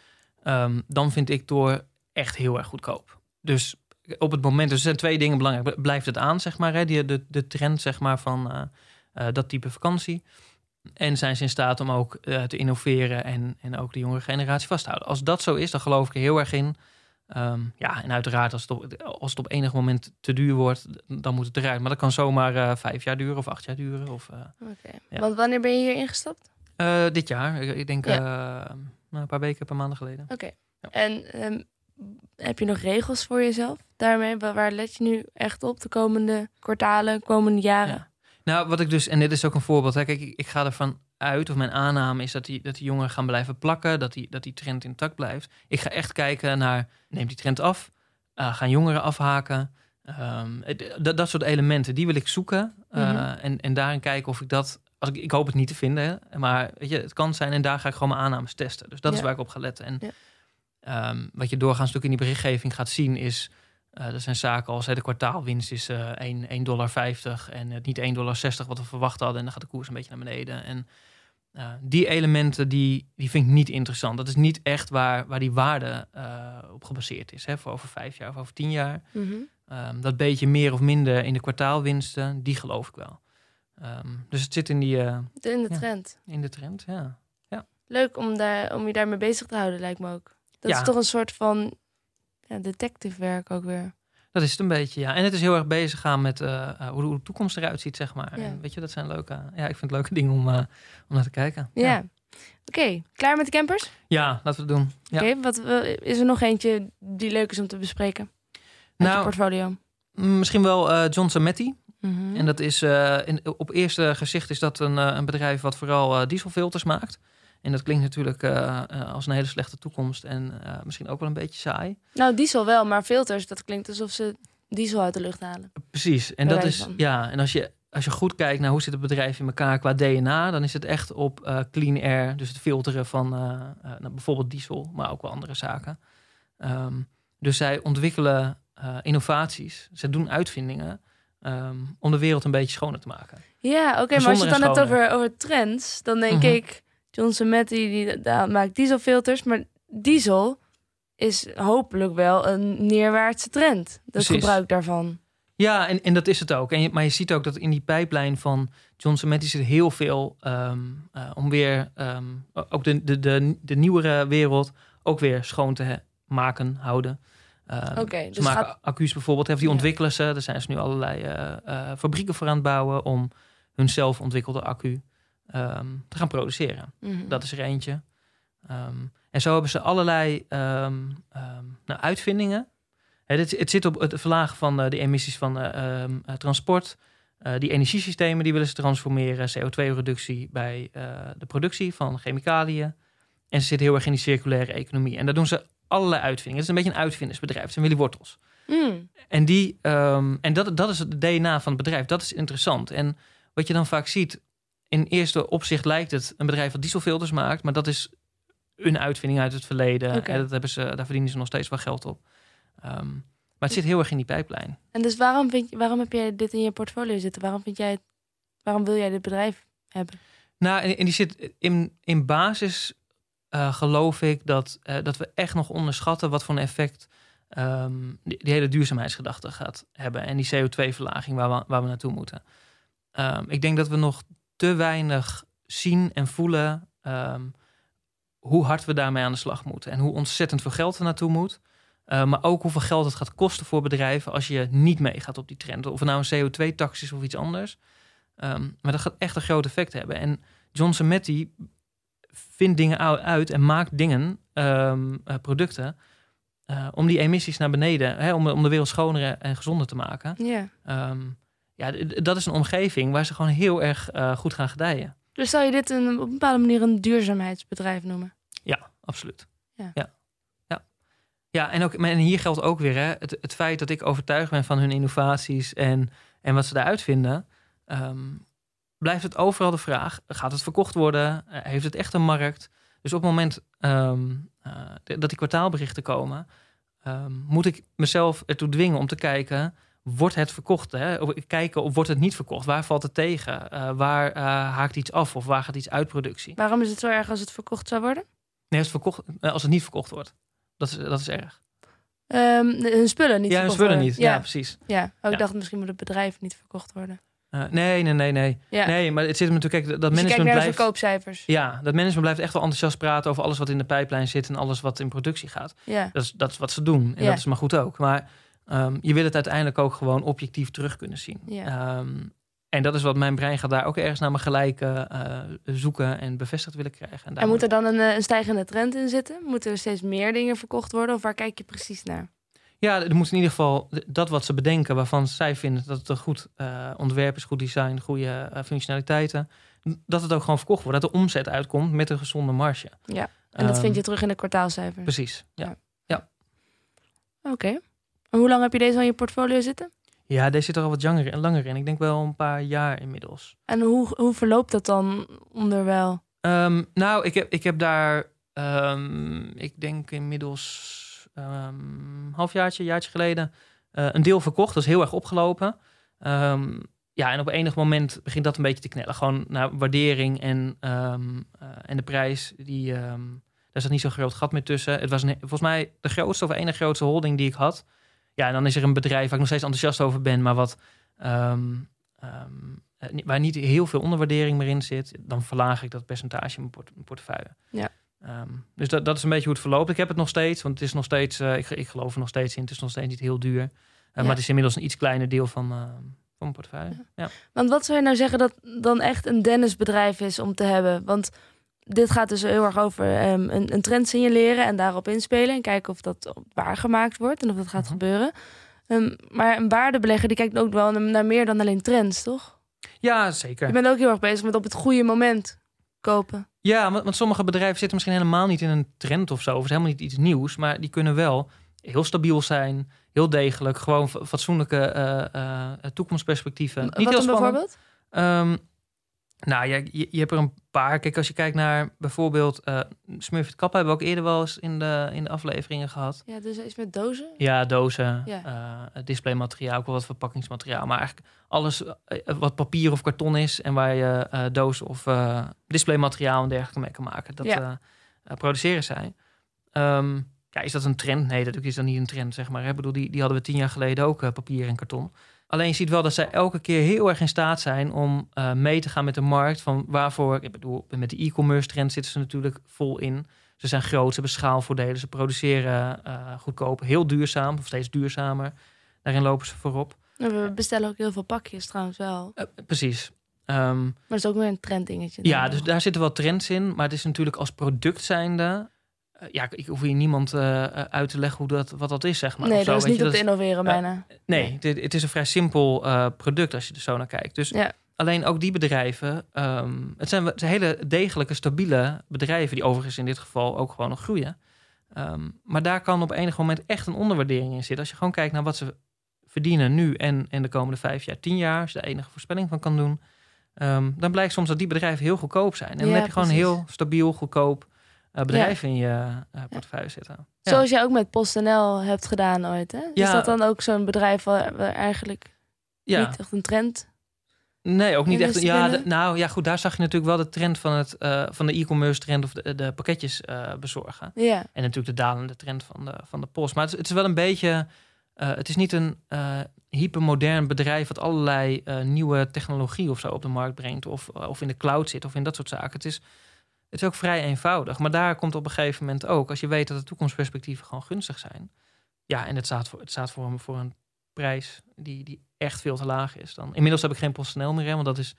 ehm, dan vind ik door echt heel erg goedkoop. Dus op het moment, dus er zijn twee dingen belangrijk. Blijft het aan, zeg maar, hè, die, de, de trend zeg maar, van dat type vakantie. En zijn ze in staat om ook eh, te innoveren en, en ook de jongere generatie vast te houden. Als dat zo is, dan geloof ik er heel erg in. Ehm, ja, en uiteraard, als het, op, als het op enig moment te duur wordt, dan moet het eruit. Maar dat kan zomaar eh, vijf jaar duren of acht jaar duren. Of, eh, ja.
Want wanneer ben je hier ingestapt?
dit jaar, ik, ik denk
Ja.
nou, een paar weken, een paar maanden geleden.
Oké.
Ja.
En ehm, heb je nog regels voor jezelf daarmee? Waar, waar let je nu echt op de komende kwartalen, komende jaren?
Nou, wat ik dus, en dit is ook een voorbeeld. Hè, kijk, ik, ik ga ervan uit, of mijn aanname is dat die, dat die jongeren gaan blijven plakken, dat die, dat die trend intact blijft. Ik ga echt kijken naar, neemt die trend af? Eh, gaan jongeren afhaken? Het- dat, soort elementen, die wil ik zoeken. eh,
Mhm.
en, en daarin kijken of ik dat... Als ik, ik hoop het niet te vinden, maar weet je, het kan zijn en daar ga ik gewoon mijn aannames testen. Dus dat is waar ik op ga letten. En
Ja.
ehm, wat je doorgaans natuurlijk in die berichtgeving gaat zien is... eh er zijn zaken als hè, de kwartaalwinst is eh 1 1,50 dollar en het niet 1,60 dollar wat we verwacht hadden. En dan gaat de koers een beetje naar beneden. En eh, die elementen die, die vind ik niet interessant. Dat is niet echt waar, waar die waarde eh, op gebaseerd is. Hè, voor over vijf jaar of over tien jaar.
Mhm.
Ehm, dat beetje meer of minder in de kwartaalwinsten, die geloof ik wel. Ehm, dus het zit in, die, eh,
In de
Ja.
trend.
in de trend, ja.
Leuk om, daar, om je daarmee bezig te houden, lijkt me ook. Dat
Ja.
is toch een soort van ja, detective werk ook weer.
Dat is het een beetje, ja. En het is heel erg bezig gaan met eh, eh, hoe, de, toekomst eruit ziet, zeg maar.
Ja.
En weet je, dat zijn leuke... Ja, ik vind het leuke dingen om, eh, om naar te kijken.
Ja. Oké, klaar met de campers?
Ja, laten we het doen. Ja.
Oké, wat is er nog eentje die leuk is om te bespreken? Uit
Nou,
portfolio.
mm, misschien wel eh John Sametti.
Mhm.
En dat is in, op eerste gezicht is dat een, een bedrijf wat vooral dieselfilters maakt. En dat klinkt natuurlijk eh, eh, als een hele slechte toekomst en eh, misschien ook wel een beetje saai.
Nou, diesel wel, maar filters, dat klinkt alsof ze diesel uit de lucht halen.
Precies. En
Bij
dat is
van.
ja. En als je als je goed kijkt naar hoe zit het bedrijf in elkaar qua DNA, dan is het echt op clean air, dus het filteren van nou, bijvoorbeeld diesel, maar ook wel andere zaken. Ehm, dus zij ontwikkelen innovaties, ze doen uitvindingen ehm, om de wereld een beetje schoner te maken.
Ja, oké, maar als je het dan hebt over, over trends, dan denk
Mhm.
ik, Johnson Matthey die, die maakt dieselfilters, maar diesel is hopelijk wel een neerwaartse trend. Het
Precies.
gebruik daarvan.
Ja, en, en dat is het ook. En je, maar je ziet ook dat in die pijplijn van Johnson Matthey zit heel veel ehm, eh, om weer ehm, ook de, de, de, de nieuwere wereld ook weer schoon te maken, houden. Ehm,
Oké,
ze
dus
maken
gaat-
accu's bijvoorbeeld, die
Ja.
ontwikkelen ze. Er zijn ze nu allerlei eh, eh, fabrieken voor aan het bouwen om hun zelf ontwikkelde accu ehm, te gaan produceren.
Mhm.
Dat is er eentje. Ehm, en zo hebben ze allerlei ehm, nou, uitvindingen. Dit, het zit op het verlagen van eh, de emissies van eh, eh, transport. Eh, die energiesystemen die willen ze transformeren. CO2-reductie bij de productie van chemicaliën. En ze zitten heel erg in die circulaire economie. En daar doen ze allerlei uitvindingen. Het is een beetje een uitvindersbedrijf. Het zijn Willy Wortels.
Mm.
En, die, en dat, dat is het DNA van het bedrijf. Dat is interessant. En wat je dan vaak ziet, in eerste opzicht lijkt het een bedrijf dat dieselfilters maakt, maar dat is een uitvinding uit het verleden. En dat hebben ze, daar verdienen ze nog steeds wel geld op. Ehm, maar het zit heel erg in die pijplijn.
En dus waarom, vind je, waarom heb jij dit in je portfolio zitten? Waarom, vind jij, het- waarom wil jij dit bedrijf hebben?
Nou, en, en die zit in, in basis, eh, geloof ik, dat, eh, dat we echt nog onderschatten wat voor een effect ehm, die, die hele duurzaamheidsgedachte gaat hebben. En die CO2-verlaging waar we, waar we naartoe moeten. Ehm, ik denk dat we nog te weinig zien en voelen ehm, hoe hard we daarmee aan de slag moeten. En hoe ontzettend veel geld er naartoe moet. Eh, maar ook hoeveel geld het gaat kosten voor bedrijven als je niet meegaat op die trend. Of het nou een CO2-tax is of iets anders. Ehm, maar dat gaat echt een groot effect hebben. En Johnson Matthey vindt dingen uit en maakt dingen, ehm, eh, producten, eh, om die emissies naar beneden, hè, om, om de wereld schoner en gezonder te maken.
Ja.
Ja, dat is een omgeving waar ze gewoon heel erg eh, goed gaan gedijen.
Dus zou je dit een, op een bepaalde manier een duurzaamheidsbedrijf noemen?
Ja, absoluut.
Ja.
ja. Ja, ja en, ook, en hier geldt ook weer hè, het, het feit dat ik overtuigd ben van hun innovaties en, en wat ze daaruit vinden. ehm, blijft het overal de vraag: gaat het verkocht worden? Eh, heeft het echt een markt? Dus op het moment ehm, eh, dat die kwartaalberichten komen, ehm, moet ik mezelf ertoe dwingen om te kijken. Wordt het verkocht? Hè? Kijken of wordt het niet verkocht? Waar valt het tegen? Eh, waar eh, haakt iets af of waar gaat iets uit productie?
Waarom is het zo erg als het verkocht zou worden?
Nee, als het, verkocht, eh, als het niet verkocht wordt. Dat is, dat is erg.
Ehm, hun spullen niet
ja, hun spullen
worden.
niet. Ja,
Ja,
precies.
ja. Oh, ik dacht misschien moet het bedrijf niet verkocht worden.
Nee, nee, nee, nee.
Ja.
Nee, maar het zit hem natuurlijk... Kijk, dat
dus
management
naar de
blijft...
verkoopcijfers.
Ja, dat management blijft echt wel enthousiast praten over alles wat in de pijplijn zit en alles wat in productie gaat.
Ja.
Dat is, dat is wat ze doen. En
Ja.
dat is maar goed ook. Maar ehm, je wil het uiteindelijk ook gewoon objectief terug kunnen zien.
Ja.
Ehm, en dat is wat mijn brein gaat daar ook ergens naar mijn gelijk eh, zoeken en bevestigd willen krijgen. En,
moet er dan een, eh, een stijgende trend in zitten? Moeten er steeds meer dingen verkocht worden? Of waar kijk je precies naar?
Ja, er moet in ieder geval dat wat ze bedenken, waarvan zij vinden dat het een goed eh, ontwerp is, goed design, goede functionaliteiten, dat het ook gewoon verkocht wordt. Dat de omzet uitkomt met een gezonde marge.
Ja. En dat
Ehm,
vind je terug in de kwartaalcijfers.
Precies. Ja.
Oké. En hoe lang heb je deze al in je portfolio zitten?
Ja, deze zit er al wat langer, langer in. Ik denk wel een paar jaar inmiddels.
En hoe, hoe verloopt dat dan onderwijl?
Ehm, nou, ik heb, ik heb daar, ehm, ik denk inmiddels um, halfjaartje, jaartje geleden, uh, een deel verkocht. Dat is heel erg opgelopen. Um, ja, en op enig moment begint dat een beetje te knellen. Gewoon naar waardering en, um, uh, en de prijs, die, daar zat niet zo'n groot gat meer tussen. Het was een, volgens mij de grootste of ene grootste holding die ik had. Ja, en dan is er een bedrijf waar ik nog steeds enthousiast over ben, maar wat waar niet heel veel onderwaardering meer in zit, dan verlaag ik dat percentage in mijn, port mijn portefeuille.
Ja.
Um, dus dat, dat is een beetje hoe het verloopt. Ik heb het nog steeds, want het is nog steeds, uh, ik, ik geloof er nog steeds in. Het is nog steeds niet heel duur. Uh, ja. Maar het is inmiddels een iets kleiner deel van, uh, van mijn portefeuille. Ja. ja.
Want wat zou je nou zeggen dat dan echt een Dennis-bedrijf is om te hebben? Want dit gaat dus heel erg over um, een, een, trend signaleren en daarop inspelen. En kijken of dat waargemaakt wordt en of dat gaat -huh. gebeuren. Um, maar een waardebelegger die kijkt ook wel naar meer dan alleen trends, toch?
Ja, zeker.
Je bent ook heel erg bezig met op het goede moment kopen.
Ja, want, want, sommige bedrijven zitten misschien helemaal niet in een trend of zo. Of is helemaal niet iets nieuws. Maar die kunnen wel heel stabiel zijn. Heel degelijk. Gewoon fatsoenlijke uh, uh, toekomstperspectieven.
Wat
niet heel
dan bijvoorbeeld?
Um, nou je, je hebt er een paar. Kijk, als je kijkt naar bijvoorbeeld uh, Smurfit Kappa... hebben we ook eerder wel eens in de, in de afleveringen gehad.
Ja, dus is met dozen?
Ja, dozen.
Ja.
Uh, displaymateriaal, ook wel wat verpakkingsmateriaal. Maar eigenlijk alles uh, wat papier of karton is... en waar je uh, doos of displaymateriaal en dergelijke mee kan maken. Dat
Ja.
produceren zij. Um, ja, is dat een trend? Nee, dat is dan niet een trend, zeg maar. Ik bedoel, die, die hadden we tien jaar geleden ook, papier en karton. Alleen je ziet wel dat zij elke keer heel erg in staat zijn om uh, mee te gaan met de markt. Van waarvoor, ik bedoel, met de e-commerce trend zitten ze natuurlijk vol in. Ze zijn groot, ze hebben schaalvoordelen, ze produceren uh, goedkoop, heel duurzaam, of steeds duurzamer. Daarin lopen ze voorop.
We bestellen ook heel veel pakjes trouwens wel.
Uh, precies. Um,
maar dat is ook weer een trenddingetje.
Ja, dus daar zitten wel trends in. Maar het is natuurlijk als product zijnde ja, ik hoef hier niemand uh, uit te leggen hoe dat, wat dat is, zeg maar.
Nee,
zo,
dat is niet
je,
op te innoveren bijna.
Uh, nee, nee. Het, het, is een vrij simpel uh, product als je er zo naar kijkt. Dus
ja.
alleen ook die bedrijven, um, het zijn hele degelijke, stabiele bedrijven... die overigens in dit geval ook gewoon nog groeien. Um, maar daar kan op enig moment echt een onderwaardering in zitten. Als je gewoon kijkt naar wat ze verdienen nu en, en de komende vijf jaar, tien jaar... als je de enige voorspelling van kan doen... Um, dan blijkt soms dat die bedrijven heel goedkoop zijn. En dan
ja,
heb je gewoon
precies.
heel stabiel, goedkoop bedrijf ja. in je uh, portefeuille zitten.
Zoals jij ook met PostNL hebt gedaan ooit, hè?
Ja.
Is dat dan ook zo'n bedrijf waar, waar eigenlijk niet echt een trend...
Nee, ook niet echt. Ja, de- nou ja, goed, daar zag je natuurlijk wel de trend van, het, uh, van de e-commerce trend of de, de pakketjes uh, bezorgen.
Ja,
En natuurlijk de dalende trend van de, van de post. Maar het is, het is wel een beetje. uh, het is niet een hypermodern bedrijf wat allerlei nieuwe technologie of zo op de markt brengt. Of, of in de cloud zit of in dat soort zaken. Het is, het is ook vrij eenvoudig. Maar daar komt op een gegeven moment ook, als je weet dat de toekomstperspectieven gewoon gunstig zijn. Ja, en het staat voor, het staat voor, een, voor een prijs die, die echt veel te laag is. Dan. Inmiddels heb ik geen PostNL meer, hè, want dat is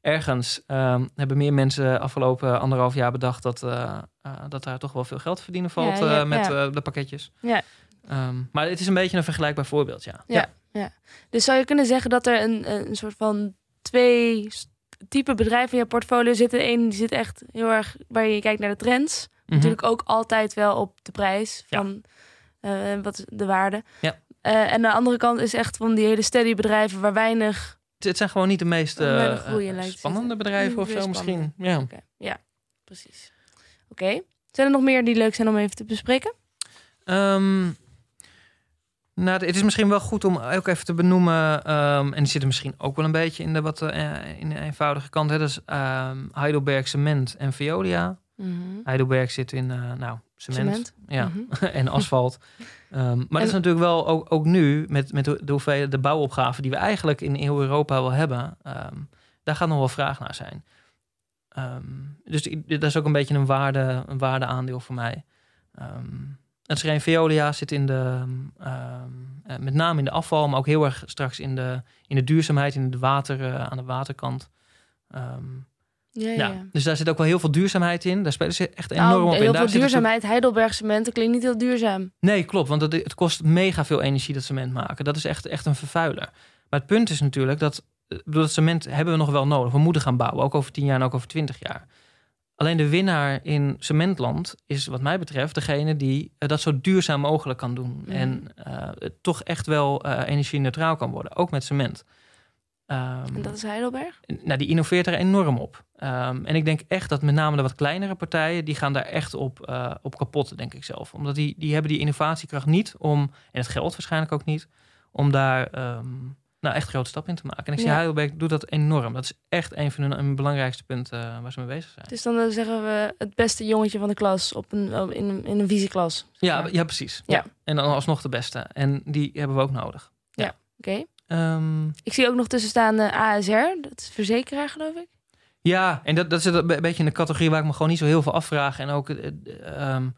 ergens um, hebben meer mensen afgelopen anderhalf jaar bedacht dat, uh, uh, dat daar toch wel veel geld te verdienen valt
Ja, ja,
uh, met
ja.
de pakketjes.
Ja.
Um, maar het is een beetje een vergelijkbaar voorbeeld, ja.
Ja. dus zou je kunnen zeggen dat er een, een soort van twee type bedrijven in je portfolio zitten. Eén die zit echt heel erg waar je kijkt naar de trends.
Mhm.
Natuurlijk ook altijd wel op de prijs
Ja.
van eh, wat is de waarde.
Ja.
Eh, en de andere kant is echt van die hele steady bedrijven waar weinig.
Het, het zijn gewoon niet de meest uh, spannende bedrijven of zo misschien. Ja.
Ja, precies. Oké. Zijn er nog meer die leuk zijn om even te bespreken?
Um, nou, het is misschien wel goed om ook even te benoemen. Um, en die zitten misschien ook wel een beetje in de wat uh, in de eenvoudige kant. Hè. Dat is um, Heidelberg Cement en Veolia.
Mhm.
Heidelberg zit in, uh, nou, cement.
Cement.
Ja,
Mhm. *laughs*
en asfalt. Um, *laughs* maar dat is natuurlijk wel ook, ook nu met, met de, hoeveelheid, de bouwopgave die we eigenlijk in heel Europa wel hebben. Daar gaat nog wel vraag naar zijn. Dus die- dat is ook een beetje een, waarde, een waardeaandeel voor mij. Um, het geen Veolia zit in de, um, uh, met name in de afval, maar ook heel erg straks in de, in de duurzaamheid, in de water, uh, aan de waterkant. Um,
Ja, ja.
ja. Dus daar zit ook wel heel veel duurzaamheid in. Daar spelen ze echt enorm
Nou,
op in.
heel veel duurzaamheid. Heidelberg cement dat klinkt niet heel duurzaam.
Nee, klopt. Want het, het kost mega veel energie dat cement maken. Dat is echt, echt een vervuiler. Maar het punt is natuurlijk dat... ik bedoel, Dat cement hebben we nog wel nodig. We moeten gaan bouwen. Ook over 10 jaar en ook over 20 jaar. Alleen de winnaar in cementland is wat mij betreft degene die eh, dat zo duurzaam mogelijk kan doen.
Mhm.
En het toch echt wel eh energie-neutraal kan worden, ook met cement. Ehm,
En dat is Heidelberg?
nou, die innoveert er enorm op. Ehm, en ik denk echt dat met name de wat kleinere partijen, die gaan daar echt op, eh, op kapot, denk ik zelf. Omdat die, die hebben die innovatiekracht niet om, en het geld waarschijnlijk ook niet, om daar ehm, nou, echt grote stap in te maken. En ik zie
Ja.
Heidelberg doet dat enorm. Dat is echt een van hun, hun belangrijkste punten eh, waar ze mee bezig zijn.
Dus dan eh, zeggen we het beste jongetje van de klas op een, op- in, een- in een visieklas.
Ja, ja precies.
Ja.
Ja. En dan alsnog de beste. En die hebben we ook nodig.
Oké.
Ehm,
Ik zie ook nog tussen staan eh, ASR. Dat is verzekeraar, geloof ik.
Ja, en dat, dat zit een beetje in de categorie waar ik me gewoon niet zo heel veel afvraag. En ook, ehm,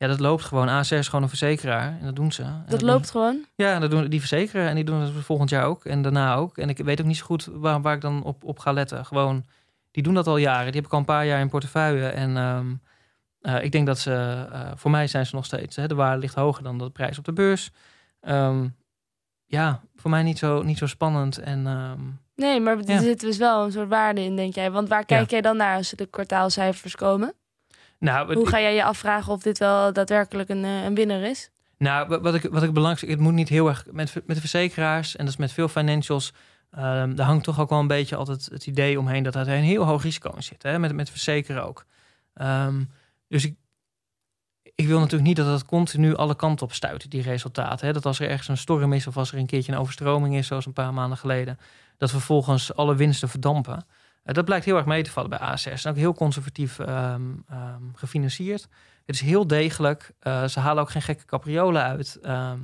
ja, dat loopt gewoon. ASR is gewoon een verzekeraar en dat doen ze. En
Dat loopt gewoon.
ja, dat doen die verzekeren en die doen het volgend jaar ook en daarna ook. En ik weet ook niet zo goed waar, waar ik dan op, op ga letten. Gewoon, die doen dat al jaren. Die heb ik al een paar jaar in portefeuille. En ehm, eh, ik denk dat ze, eh, voor mij zijn ze nog steeds, hè, de waarde ligt hoger dan de prijs op de beurs. Ehm, ja, voor mij niet zo, niet zo spannend. En ehm,
Nee, maar er
Ja.
zit dus wel een soort waarde in, denk jij. Want waar kijk jij dan naar als de kwartaalcijfers komen?
Nou,
Hoe ga jij je afvragen of dit wel daadwerkelijk een, eh, een winnaar is?
Nou, wa- wat ik, wat ik belangrijk vind, het moet niet heel erg met, met de verzekeraars en dat is met veel financials. ehm daar hangt toch ook wel een beetje altijd het idee omheen dat er een heel hoog risico in zit. Hè? Met, met verzekeren ook. Ehm, dus ik, ik wil natuurlijk niet dat het continu alle kanten op stuit, die resultaten. Hè? Dat als er ergens een storm is of als er een keertje een overstroming is, zoals een paar maanden geleden, dat vervolgens alle winsten verdampen. Dat blijkt heel erg mee te vallen bij ASR. Ze zijn ook heel conservatief ehm, ehm, gefinancierd. Het is heel degelijk. Eh, ze halen ook geen gekke capriolen uit. Ehm,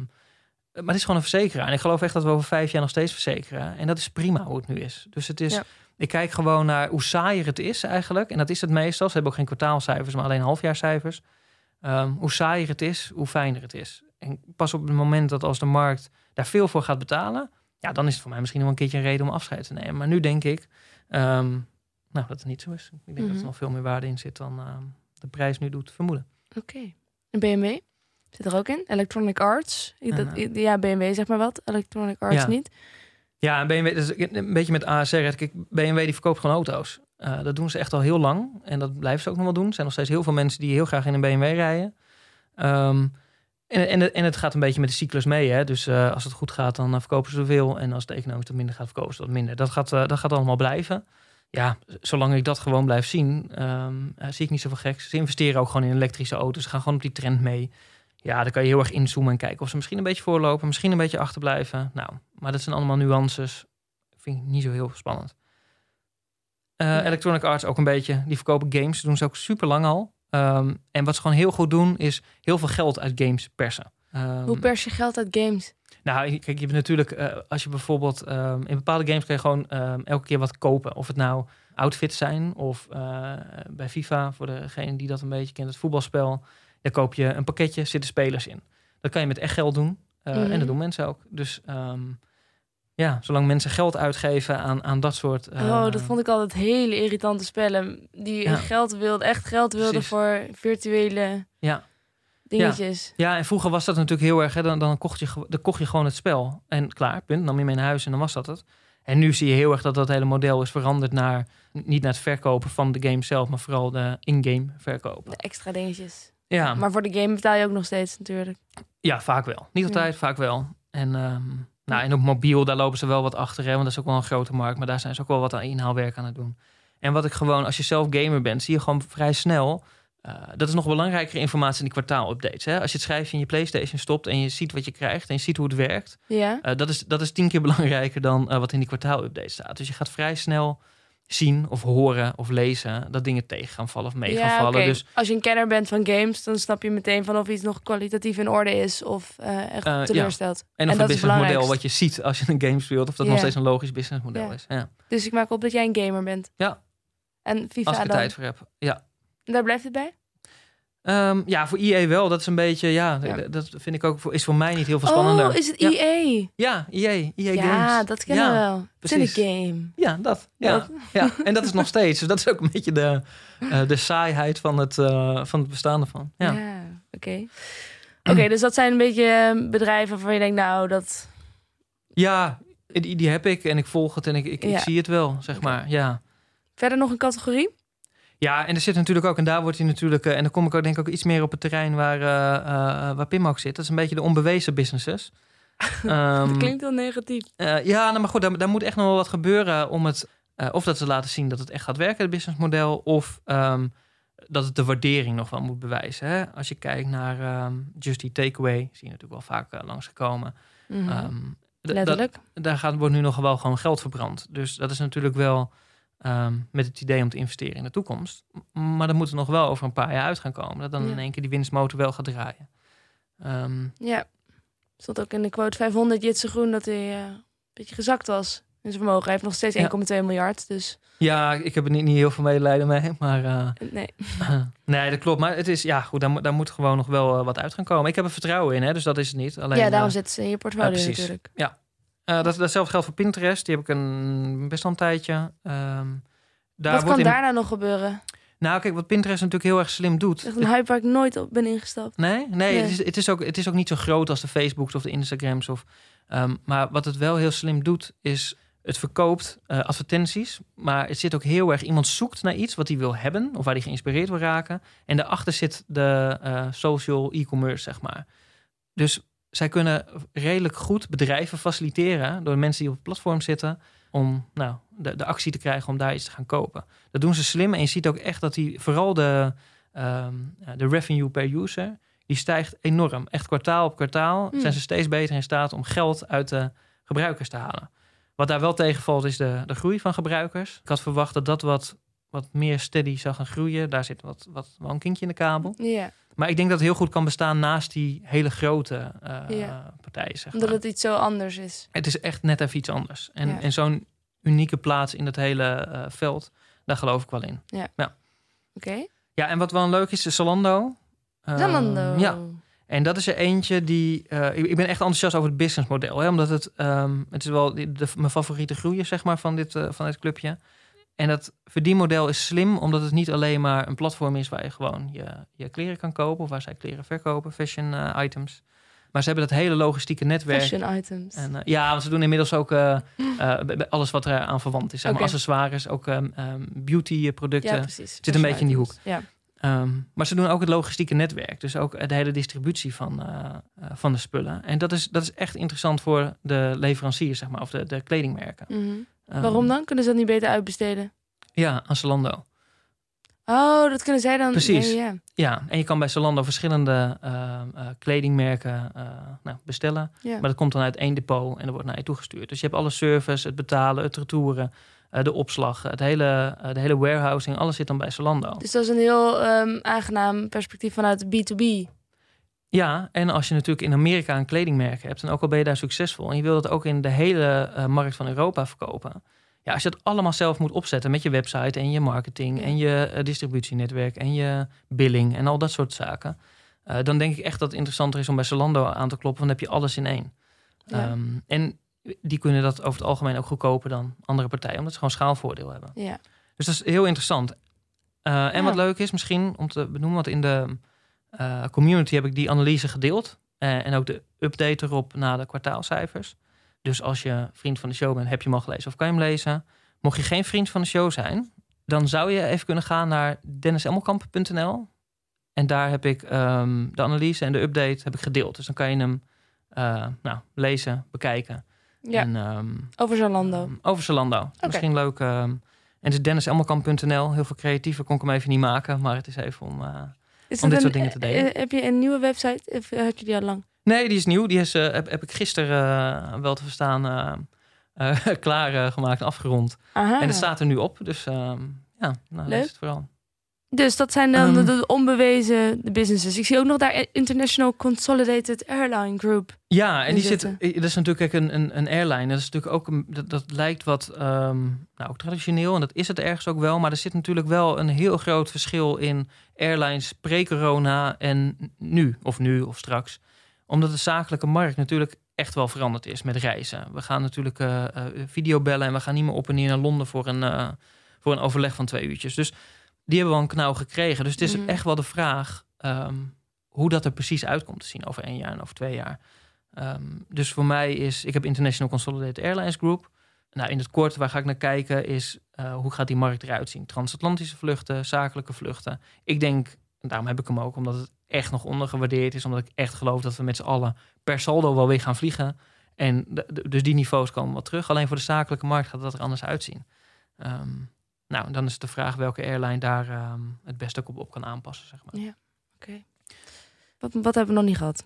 maar het is gewoon een verzekeraar. En ik geloof echt dat we over vijf jaar nog steeds verzekeren. En dat is prima hoe het nu is. Dus het is.
Ja.
Ik kijk gewoon naar hoe saaier het is eigenlijk. En dat is het meestal. Ze hebben ook geen kwartaalcijfers, maar alleen halfjaarcijfers. Hoe saaier het is, hoe fijner het is. En pas op het moment dat als de markt daar veel voor gaat betalen, ja, dan is het voor mij misschien nog een keertje een reden om afscheid te nemen. Maar nu denk ik, ehm, nou, dat het niet zo is. Ik denk dat
Mhm.
er nog veel meer waarde in zit dan ehm, de prijs nu doet vermoeden.
Oké. En BMW? Zit er ook in? Electronic Arts? Ik-
En,
dat,
eh,
ja, BMW zeg maar wat. Electronic Arts
Ja.
niet.
Ja, en BMW, dus een beetje met ASR. Kijk, BMW die verkoopt gewoon auto's. Eh, dat doen ze echt al heel lang. En dat blijven ze ook nog wel doen. Er zijn nog steeds heel veel mensen die heel graag in een BMW rijden. Ehm, en, en, en het gaat een beetje met de cyclus mee. Hè? Dus eh, als het goed gaat, dan eh, verkopen ze veel. En als het economisch wat minder gaat, verkopen ze wat minder. Dat gaat, eh, dat gaat allemaal blijven. Ja, zolang ik dat gewoon blijf zien, ehm, eh, zie ik niet zoveel geks. Ze investeren ook gewoon in elektrische auto's. Ze gaan gewoon op die trend mee. Ja, dan kan je heel erg inzoomen en kijken of ze misschien een beetje voorlopen, misschien een beetje achterblijven. Nou, maar dat zijn allemaal nuances. Vind ik niet zo heel spannend.
Ja.
Electronic Arts ook een beetje. Die verkopen games. Dat doen ze ook super lang al. Ehm, en wat ze gewoon heel goed doen, is heel veel geld uit games persen. Ehm,
Hoe pers je geld uit games?
nou, kijk, je hebt natuurlijk, eh, als je bijvoorbeeld ehm, in bepaalde games kan je gewoon elke keer wat kopen. Of het nou outfits zijn of eh, bij FIFA, voor degene die dat een beetje kent, het voetbalspel. Daar koop je een pakketje, zitten spelers in. Dat kan je met echt geld doen. eh,
Mhm.
En dat doen mensen ook. Dus ehm, ja, zolang mensen geld uitgeven aan, aan dat soort. eh,
oh, dat vond ik altijd hele irritante spellen. Die
Ja.
geld wilden, echt geld wilden
Precies.
voor virtuele
Ja.
dingetjes.
Ja, en vroeger was dat natuurlijk heel erg. Hè, dan, dan, kocht je, dan kocht je gewoon het spel. En klaar, punt. Nam je mee naar huis en dan was dat het. En nu zie je heel erg dat dat hele model is veranderd naar... niet naar het verkopen van de game zelf... maar vooral de in-game verkopen.
De extra dingetjes.
Ja,
Maar voor de game betaal je ook nog steeds natuurlijk.
ja vaak wel. Niet
Ja.
altijd, vaak wel. En, ehm, nou, en op mobiel, daar lopen ze wel wat achter. Hè, want dat is ook wel een grote markt. Maar daar zijn ze ook wel wat aan inhaalwerk aan het doen. En wat ik gewoon, als je zelf gamer bent... zie je gewoon vrij snel... eh, dat is nog belangrijkere informatie in die kwartaalupdates. Hè? Als je het schrijfje in je PlayStation stopt en je ziet wat je krijgt en je ziet hoe het werkt,
Ja.
Eh, dat, is, dat is tien keer *laughs* belangrijker dan eh, wat in die kwartaalupdate staat. Dus je gaat vrij snel zien of horen of lezen dat dingen tegen gaan vallen of mee gaan
ja,
vallen.
oké.
Dus
Als je een kenner bent van games, dan snap je meteen van of iets nog kwalitatief in orde is of eh, echt
ja.
teleurstelt.
en of
dat
het
is
businessmodel wat je ziet als je een game speelt, of dat nog steeds een logisch businessmodel is. Ja.
Dus ik maak op dat jij een gamer bent.
Ja.
En FIFA
Als ik er tijd voor heb. Ja.
Daar blijft het bij?
Ehm, ja, voor EA wel. Dat is een beetje, ja,
Ja.
dat vind ik ook, voor, is voor mij niet heel veel spannender.
Oh, is het
Ja.
EA?
Ja, EA, EA
Ja,
Games.
dat kennen
Ja,
we wel. Het is een
precies.
game.
Ja, dat. Ja,
Dat-
ja. En dat is nog steeds. Dus dat is ook een beetje de, eh, de saaiheid van het, eh, van het bestaan ervan. Ja.
Ja, oké. Oké, dus dat zijn een beetje eh, bedrijven waarvan je denkt, nou, dat...
Ja, die, die heb ik en ik volg het en ik, ik,
Ja.
ik zie het wel, zeg maar. Ja.
Verder nog een categorie?
Ja, en er zit natuurlijk ook, en daar wordt hij natuurlijk, eh, en dan kom ik ook denk ik ook iets meer op het terrein waar, eh, eh, waar Pim ook zit. Dat is een beetje de onbewezen businesses. *laughs* Ehm,
dat klinkt wel negatief.
ja, nou, maar goed, daar, daar moet echt nog wel wat gebeuren om het, of dat ze laten zien dat het echt gaat werken, het businessmodel, of ehm, dat het de waardering nog wel moet bewijzen. Hè? Als je kijdt naar ehm, Just Eat Takeaway, zie je natuurlijk wel vaak eh, langsgekomen.
Mhm.
Ehm,
Letterlijk.
daar gaat, wordt nu nog wel gewoon geld verbrand. Dus dat is natuurlijk wel ehm, met het idee om te investeren in de toekomst. Maar dat moet er nog wel over een paar jaar uit gaan komen. Dat dan
Ja.
in één keer die winstmotor wel gaat draaien. Ehm,
Ja. Stond ook in de quote 500 Jitse Groen dat hij eh, een beetje gezakt was in zijn vermogen. Hij heeft nog steeds
Ja.
1,2 miljard. Dus
ja, ik heb er niet, niet heel veel medelijden mee. Maar eh, *laughs*
nee. *laughs*
nee, dat klopt. Maar het is, ja, goed, daar, moet- daar moet gewoon nog wel eh, wat uit gaan komen. Ik heb er vertrouwen in, hè, dus dat is het niet. Alleen,
ja, daarom zit ze in je portfolio
ja, eh, dat, datzelfde geldt voor Pinterest. Die heb ik een, best al een tijdje. Ehm, daar
Wat kan
in-
daarna nog gebeuren?
Nou, kijk, wat Pinterest natuurlijk heel erg slim doet.
Echt een hype waar ik nooit op ben ingestapt.
Nee, nee,
Nee.
Het, is, het, is ook, het is ook niet zo groot als de Facebooks of de Instagrams. Of, ehm, maar wat het wel heel slim doet, is het verkoopt eh, advertenties. Maar het zit ook heel erg, iemand zoekt naar iets wat hij wil hebben. Of waar hij geïnspireerd wil raken. En daarachter zit de eh, social e-commerce, zeg maar. Dus zij kunnen redelijk goed bedrijven faciliteren door de mensen die op het platform zitten. Om nou, de, de actie te krijgen om daar iets te gaan kopen. Dat doen ze slim. En je ziet ook echt dat die vooral de, ehm, de revenue per user, die stijgt enorm. Echt kwartaal op kwartaal
Hmm.
zijn ze steeds beter in staat om geld uit de gebruikers te halen. Wat daar wel tegenvalt is de, de groei van gebruikers. Ik had verwacht dat dat wat, wat meer steady zou gaan groeien. Daar zit wat, wat wel een kinkje in de kabel.
Ja,
Maar ik denk dat het heel goed kan bestaan naast die hele grote eh,
Ja.
partijen. Zeg
omdat
maar.
het iets zo anders is.
Het is echt net even iets anders. En,
Ja.
en zo'n unieke plaats in dat hele eh, veld, daar geloof ik wel in.
Oké.
Ja, en wat wel leuk is, is Zalando. Ehm,
Zalando.
Ja, en dat is er eentje die... eh, ik, ben echt enthousiast over het businessmodel. Hè, omdat het, ehm, het is wel de, de- mijn favoriete groeier zeg maar, van, dit, eh, van dit clubje. En dat verdienmodel is slim, omdat het niet alleen maar een platform is... waar je gewoon je, je kleren kan kopen, of waar zij kleren verkopen, fashion eh, items. Maar ze hebben dat hele logistieke netwerk.
Fashion items.
En, eh, ja, want ze doen inmiddels ook eh, *laughs* alles wat er aan verwant is. Zeg maar accessoires, ook ehm, beauty producten.
ja, precies.
zit een beetje in die
Fashion items.
Ehm, maar ze doen ook het logistieke netwerk. Dus ook de hele distributie van, van de spullen. En dat is, dat is echt interessant voor de leveranciers, zeg maar. Of de, de kledingmerken.
Ja. Mhm.
Ehm,
Waarom dan? Kunnen ze dat niet beter uitbesteden?
Ja, aan Zalando.
Oh, dat kunnen zij dan.
Precies.
Ja, ja.
Ja, en je kan bij Zalando verschillende ehm, eh, kledingmerken eh, nou, bestellen.
ja.
Maar dat komt dan uit één depot en dat wordt naar je toegestuurd. Dus je hebt alle service, het betalen, het retouren, eh, de opslag, het hele, de hele warehousing. Alles zit dan bij Zalando.
Dus dat is een heel ehm, aangenaam perspectief vanuit B2B.
Ja, en als je natuurlijk in Amerika een kledingmerk hebt... en ook al ben je daar succesvol... en je wil dat ook in de hele eh, markt van Europa verkopen... ja, als je dat allemaal zelf moet opzetten met je website... en je marketing en je eh, distributienetwerk... en je billing en al dat soort zaken... eh, dan denk ik echt dat het interessanter is om bij Zalando aan te kloppen... want dan heb je alles in één.
Ja.
Ehm, en die kunnen dat over het algemeen ook goedkoper dan andere partijen... omdat ze gewoon schaalvoordeel hebben.
Ja.
Dus dat is heel interessant. En
Ja.
wat leuk is misschien om te benoemen, want in de eh, community heb ik die analyse gedeeld. Eh, en ook de update erop na de kwartaalcijfers. Dus als je vriend van de show bent, heb je hem al gelezen of kan je hem lezen. Mocht je geen vriend van de show zijn, dan zou je even kunnen gaan naar denniselmelkamp.nl. En daar heb ik ehm, de analyse en de update heb ik gedeeld. Dus dan kan je hem eh, nou, lezen, bekijken.
ja.
En, ehm,
Over Zalando.
Ehm, over Zalando. Misschien leuk. en het is denniselmelkamp.nl. Heel veel creatiever kon ik hem even niet maken. Maar het is even om...
Is
om dit soort
een-
dingen te delen.
eh, heb je een nieuwe website? Of had je die al lang?
Nee, die is nieuw. Die is, eh, heb, heb ik gisteren eh, wel te verstaan eh, eh, *laughs* klaar eh, gemaakt en afgerond.
Aha.
En het staat er nu op. Dus ehm, ja, nou, het vooral.
Dus dat zijn dan de,
Ehm.
de onbewezen de businesses. Ik zie ook nog daar International Consolidated Airline Group.
Ja, en die zit.
zitten.
Dat is natuurlijk een, een, een airline. Dat is natuurlijk ook een, dat, dat lijkt wat ehm, nou, ook traditioneel en dat is het ergens ook wel. Maar er zit natuurlijk wel een heel groot verschil in airlines pre-corona en nu of nu of straks, omdat de zakelijke markt natuurlijk echt wel veranderd is met reizen. We gaan natuurlijk eh eh, videobellen en we gaan niet meer op en neer naar Londen voor een, eh, voor een overleg van twee uurtjes. Dus die hebben wel een knauw gekregen. Dus het is
Mhm.
echt wel de vraag ehm, hoe dat er precies uitkomt te zien over één jaar en over twee jaar. Ehm, dus voor mij is, ik heb International Consolidated Airlines Group. Nou, in het kort, waar ga ik naar kijken, is eh, hoe gaat die markt eruit zien? Transatlantische vluchten, zakelijke vluchten. Ik denk, en daarom heb ik hem ook, omdat het echt nog ondergewaardeerd is. Omdat ik echt geloof dat we met z'n allen per saldo wel weer gaan vliegen. En de- de- dus die niveaus komen wat terug. Alleen voor de zakelijke markt gaat dat er anders uitzien. Ehm, nou, dan is de vraag welke airline daar ehm, het beste ook op, op kan aanpassen. Zeg maar.
Wat, wat hebben we nog niet gehad?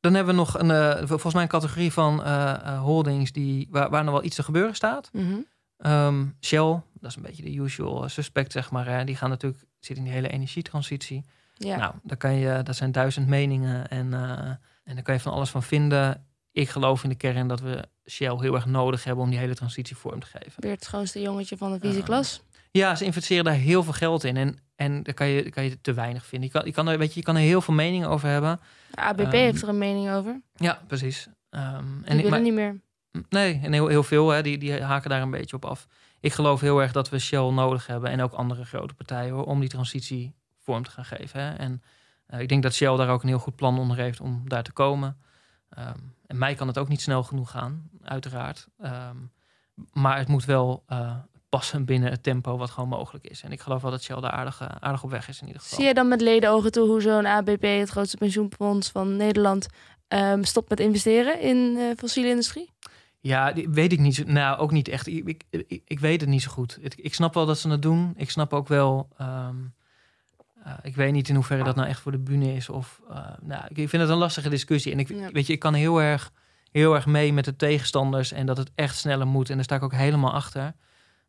Dan hebben we nog een, eh, volgens mij een categorie van eh, eh, holdings die, waar, waar nog wel iets te gebeuren staat.
Mhm.
Ehm, Shell, dat is een beetje de usual suspect, zeg maar. Hè. Die gaan natuurlijk zitten in die hele energietransitie.
Ja.
Nou, daar kan je, dat zijn duizend meningen en, en daar kan je van alles van vinden. Ik geloof in de kern dat we Shell heel erg nodig hebben om die hele transitie vorm te geven.
Weer het schoonste jongetje van de vieze
Ah.
klas.
Ja, ze investeren daar heel veel geld in en, en daar kan je, kan je te weinig vinden. Je kan, je, kan er, weet je, je kan er heel veel meningen over hebben.
ABP
Ehm,
heeft er een mening over.
Ja, precies.
Die
en,
willen
maar-
niet meer.
Nee, en heel, heel veel, hè, die, die haken daar een beetje op af. Ik geloof heel erg dat we Shell nodig hebben en ook andere grote partijen hoor, om die transitie vorm te gaan geven. Hè. En eh, ik denk dat Shell daar ook een heel goed plan onder heeft om daar te komen. Ehm, en mij kan het ook niet snel genoeg gaan, uiteraard. Maar het moet wel eh, passen binnen het tempo wat gewoon mogelijk is. En ik geloof wel dat Shell daar aardig, eh, aardig op weg is in ieder geval.
Zie je dan met ledenogen toe hoe zo'n ABP, het grootste pensioenfonds van Nederland, ehm, stopt met investeren in de fossiele industrie?
Ja, weet ik niet. zo- Nou, ook niet echt. Ik, ik, ik, ik weet het niet zo goed. Het- ik snap wel dat ze het doen. Ik snap ook wel. ehm, eh, ik weet niet in hoeverre dat nou echt voor de bühne is. Of, eh, nou, ik vind het een lastige discussie. En ik
Ja.
weet je, ik kan heel erg, heel erg mee met de tegenstanders en dat het echt sneller moet. En daar sta ik ook helemaal achter.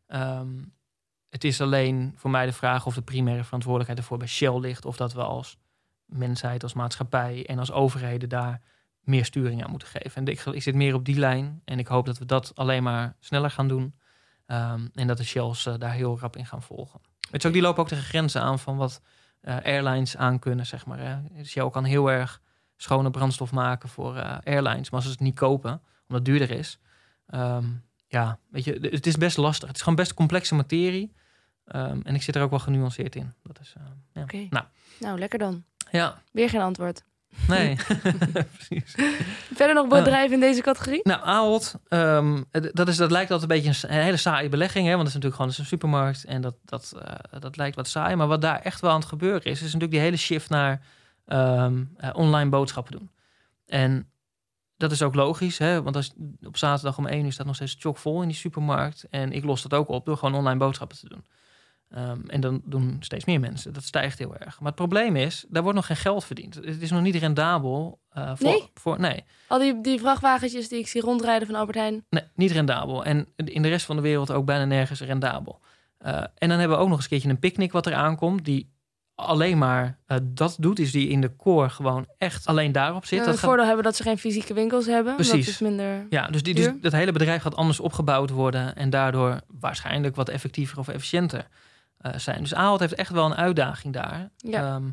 Ehm, het is alleen voor mij de vraag of de primaire verantwoordelijkheid ervoor bij Shell ligt. Of dat we als mensheid, als maatschappij en als overheden daar meer sturing aan moeten geven. En ik, zit meer op die lijn. En ik hoop dat we dat alleen maar sneller gaan doen. Ehm, en dat de Shells eh, daar heel rap in gaan volgen. Weet je ook, die lopen ook tegen grenzen aan van wat eh, airlines aan kunnen, zeg maar. Hè. Shell kan heel erg schone brandstof maken voor eh, airlines. Maar als ze het niet kopen, omdat het duurder is... ehm, ja, weet je, het is best lastig. Het is gewoon best complexe materie. Ehm, en ik zit er ook wel genuanceerd in. Dat is, eh, ja. Nou.
Nou, lekker dan.
ja,
Weer geen antwoord.
nee. *laughs* *laughs* Precies.
Verder nog bedrijven in deze categorie?
Nou, Ahold, ehm, dat, is, dat lijkt altijd een beetje een, hele saaie belegging. Hè? Want het is natuurlijk gewoon een supermarkt. En dat, dat, eh, dat lijkt wat saai. Maar wat daar echt wel aan het gebeuren is... is natuurlijk die hele shift naar ehm, eh, online boodschappen doen. En dat is ook logisch. Hè? Want als, op zaterdag om één uur staat nog steeds chockvol in die supermarkt. En ik los dat ook op door gewoon online boodschappen te doen. Ehm, en dan doen steeds meer mensen. Dat stijgt heel erg. Maar het probleem is, daar wordt nog geen geld verdiend. Het is nog niet rendabel. eh, voor,
Nee?
Voor, nee.
Al die, die vrachtwagentjes die ik zie rondrijden van Albert Heijn.
Nee, niet rendabel. En in de rest van de wereld ook bijna nergens rendabel. Eh, en dan hebben we ook nog eens een keertje een picknick wat er aankomt. Die alleen maar eh, dat doet. Is die in de core gewoon echt alleen daarop zit.
Eh,
dat
het
gaat-
voordeel hebben dat ze geen fysieke winkels hebben.
Precies.
Dat is minder...
ja, dus, die, dus dat hele bedrijf gaat anders opgebouwd worden. En daardoor waarschijnlijk wat effectiever of efficiënter eh, zijn. Dus Ahold heeft echt wel een uitdaging daar.
Ja.
Ehm,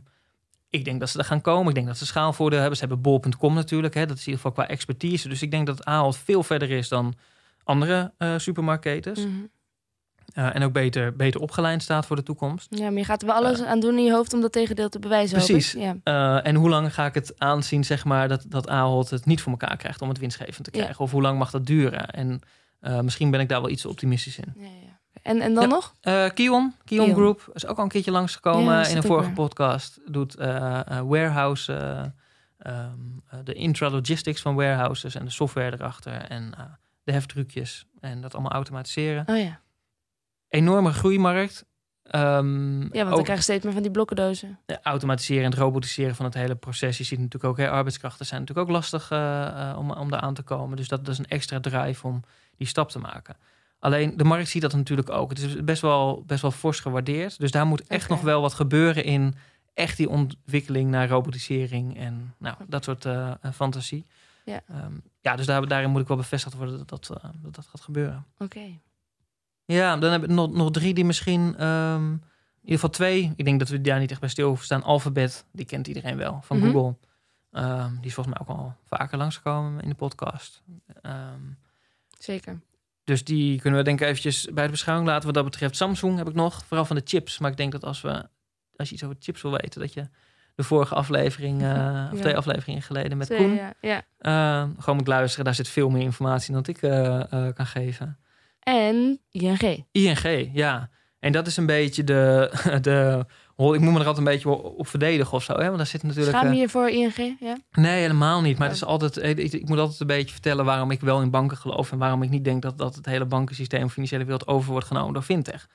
ik denk dat ze er gaan komen. Ik denk dat ze schaalvoordeel hebben. Ze hebben bol.com natuurlijk. Hè. Dat is in ieder geval qua expertise. Dus ik denk dat Ahold veel verder is dan andere eh supermarktketens.
Mhm.
Eh, en ook beter, beter opgeleid staat voor de toekomst.
Ja, maar je gaat er wel alles aan doen in je hoofd om dat tegendeel te bewijzen.
Precies.
Ja.
Eh, en hoe lang ga ik het aanzien, zeg maar, dat, dat Ahold het niet voor elkaar krijgt om het winstgevend te
Ja.
krijgen? Of hoe lang mag dat duren? En eh, misschien ben ik daar wel iets optimistisch in.
Ja, ja. En, en dan
Ja.
nog?
Eh Kion, Kion
Kion.
Group, is ook al een keertje langsgekomen in een vorige
weer?
podcast. Doet eh, eh, warehouse, eh, eh, de intralogistics van warehouses en de software erachter en eh, de heftrucjes en dat allemaal automatiseren.
Oh ja.
Enorme groeimarkt. Ehm,
Ja, want
ook-
dan krijg je steeds meer van die blokkendozen.
Automatiseren en het robotiseren van het hele proces. Je ziet natuurlijk ook, hè, arbeidskrachten zijn natuurlijk ook lastig eh, eh, om, om daar aan te komen. Dus dat, dat is een extra drive om die stap te maken. Alleen de markt ziet dat natuurlijk ook. Het is best wel, best wel fors gewaardeerd. Dus daar moet echt nog wel wat gebeuren in echt die ontwikkeling naar robotisering en nou, dat soort eh, fantasie.
Ja.
Ehm, ja, dus daar, daarin moet ik wel bevestigd worden dat dat, dat, dat gaat gebeuren.
Oké.
Ja, dan heb ik nog, nog drie die misschien... ehm, in ieder geval twee. Ik denk dat we daar niet echt bij stil hoeven staan. Alphabet, die kent iedereen wel, van
Mhm.
Google. Ehm, die is volgens mij ook al vaker langsgekomen in de podcast. Ehm,
Zeker.
dus die kunnen we denk ik eventjes bij de beschouwing laten. Wat dat betreft Samsung heb ik nog, vooral van de chips. Maar ik denk dat als, we, als je iets over chips wil weten... dat je de vorige aflevering, eh, *laughs* of twee afleveringen geleden met Koen...
Ja, ja.
gewoon moet luisteren. Daar zit veel meer informatie dan ik eh, eh, kan geven.
En ING.
ING, ja. En dat is een beetje de, *laughs* de ik moet me er altijd een beetje op verdedigen of zo. Hè? Want daar zit natuurlijk.
Schaam je
uh,
je voor ING? Ja?
Nee, helemaal niet. Maar het is altijd, ik, ik, moet altijd een beetje vertellen waarom ik wel in banken geloof. En waarom ik niet denk dat, dat het hele bankensysteem, financiële wereld over wordt genomen door fintech.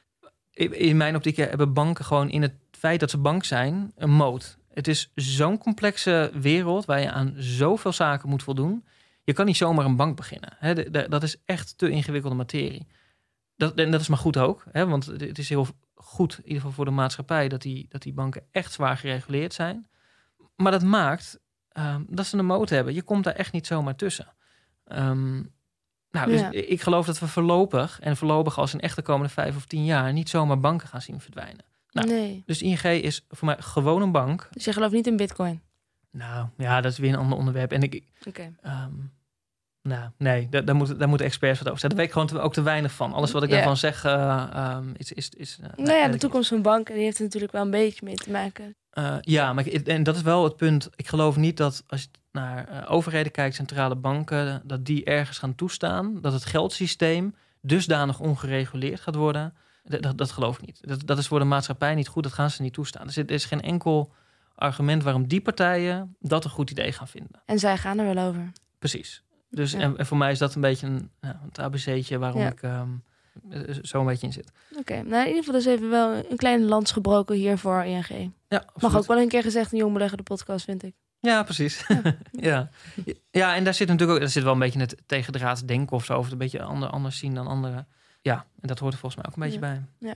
In mijn optiek hebben banken gewoon in het feit dat ze bank zijn een moot. Het is zo'n complexe wereld waar je aan zoveel zaken moet voldoen. Je kan niet zomaar een bank beginnen. Hè? Dat is echt te ingewikkelde materie. Dat, en dat is maar goed ook, hè? want het is heel goed, in ieder geval voor de maatschappij, dat die, dat die banken echt zwaar gereguleerd zijn. Maar dat maakt um, dat ze een moot hebben. Je komt daar echt niet zomaar tussen. Um, nou, dus ik geloof dat we voorlopig, en voorlopig als een echte komende vijf of tien jaar, niet zomaar banken gaan zien verdwijnen. Nou,
nee.
Dus ING is voor mij gewoon een bank.
Dus je gelooft niet in bitcoin?
Nou, ja, dat is weer een ander onderwerp. En ik,
okay.
um, nou, nee, daar, daar, moeten, daar moeten experts wat over zeggen. Daar weet ik gewoon ook te weinig van. Alles wat ik daarvan zeg uh, um, is... is, is uh,
nou ja, de toekomst van banken die heeft er natuurlijk wel een beetje mee te maken.
Uh, ja, maar ik, en dat is wel het punt. Ik geloof niet dat als je naar overheden kijkt, centrale banken, dat die ergens gaan toestaan. Dat het geldsysteem dusdanig ongereguleerd gaat worden. Dat, dat, dat geloof ik niet. Dat, dat is voor de maatschappij niet goed. Dat gaan ze niet toestaan. Dus er is geen enkel argument waarom die partijen dat een goed idee gaan vinden.
En zij gaan er wel over.
Precies. Dus en, en, voor mij is dat een beetje een, ja, het ABC'tje waarom ik um, zo een beetje in zit.
Oké, nou in ieder geval dus even wel een kleine lans gebroken hier voor ING.
Ja,
Mag ook wel een keer gezegd in Jong Beleggen de podcast, vind ik.
Ja, precies. Ja. *laughs* ja. ja. en daar zit natuurlijk ook, daar zit wel een beetje het tegendraads denken of zo, of het een beetje ander, anders zien dan anderen. Ja, en dat hoort er volgens mij ook een beetje bij.
Ja.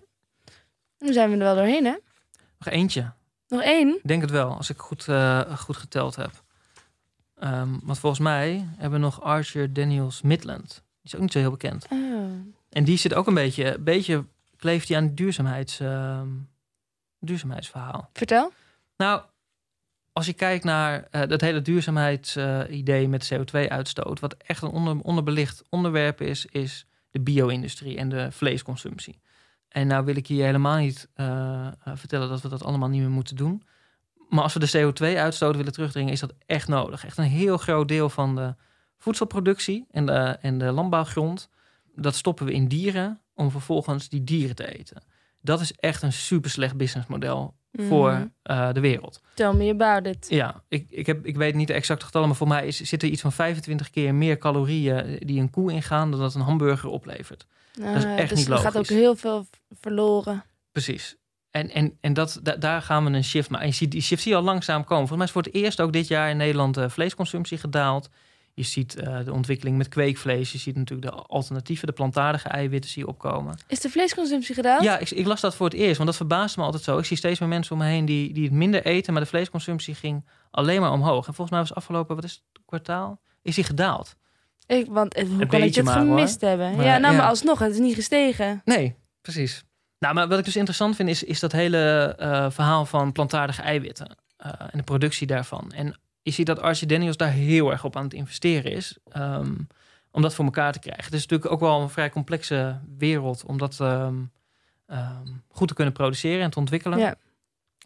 Nu zijn we er wel doorheen, hè?
Nog eentje.
Nog één?
Ik denk het wel, als ik goed, uh, goed geteld heb. Um, want volgens mij hebben we nog Archer Daniels Midland. Die is ook niet zo heel bekend.
Oh.
En die zit ook een beetje, een beetje kleeft hij aan het duurzaamheids, uh, duurzaamheidsverhaal.
Vertel.
Nou, als je kijkt naar uh, dat hele duurzaamheidsidee uh, met CO2-uitstoot, wat echt een onder, onderbelicht onderwerp is, is de bio-industrie en de vleesconsumptie. En nou wil ik je helemaal niet uh, vertellen dat we dat allemaal niet meer moeten doen. Maar als we de CO2-uitstoot willen terugdringen, is dat echt nodig. Echt een heel groot deel van de voedselproductie en de, en de landbouwgrond, dat stoppen we in dieren om vervolgens die dieren te eten. Dat is echt een super slecht businessmodel mm. voor uh, de wereld.
Tell me about it.
Ja, ik, ik, heb, ik weet niet de exacte getallen, maar voor mij is, zit er iets van 25 keer meer calorieën die een koe ingaan dan dat een hamburger oplevert.
Uh,
dat is echt
dus
niet logisch.
Er gaat ook heel veel verloren.
Precies. En, en, en dat, da, daar gaan we een shift maken. En je ziet, die shift zie je al langzaam komen. Volgens mij is voor het eerst ook dit jaar in Nederland de vleesconsumptie gedaald. Je ziet uh, de ontwikkeling met kweekvlees. Je ziet natuurlijk de alternatieven, de plantaardige eiwitten zie je opkomen.
Is de vleesconsumptie gedaald?
Ja, ik, ik, las dat voor het eerst, want dat verbaasde me altijd zo. Ik zie steeds meer mensen om me heen die, die het minder eten, maar de vleesconsumptie ging alleen maar omhoog. En volgens mij was afgelopen, wat is het kwartaal, is die gedaald.
Ik, want hoe een kan ik het gemist hoor. hebben? Maar, ja, nou, ja. maar alsnog, het is niet gestegen.
Nee, precies. Nou, maar wat ik dus interessant vind, is, is dat hele uh, verhaal van plantaardige eiwitten uh, en de productie daarvan. En je ziet dat Archie Daniels daar heel erg op aan het investeren is. Um, om dat voor elkaar te krijgen. Het is natuurlijk ook wel een vrij complexe wereld om dat um, um, goed te kunnen produceren en te ontwikkelen.
Ja.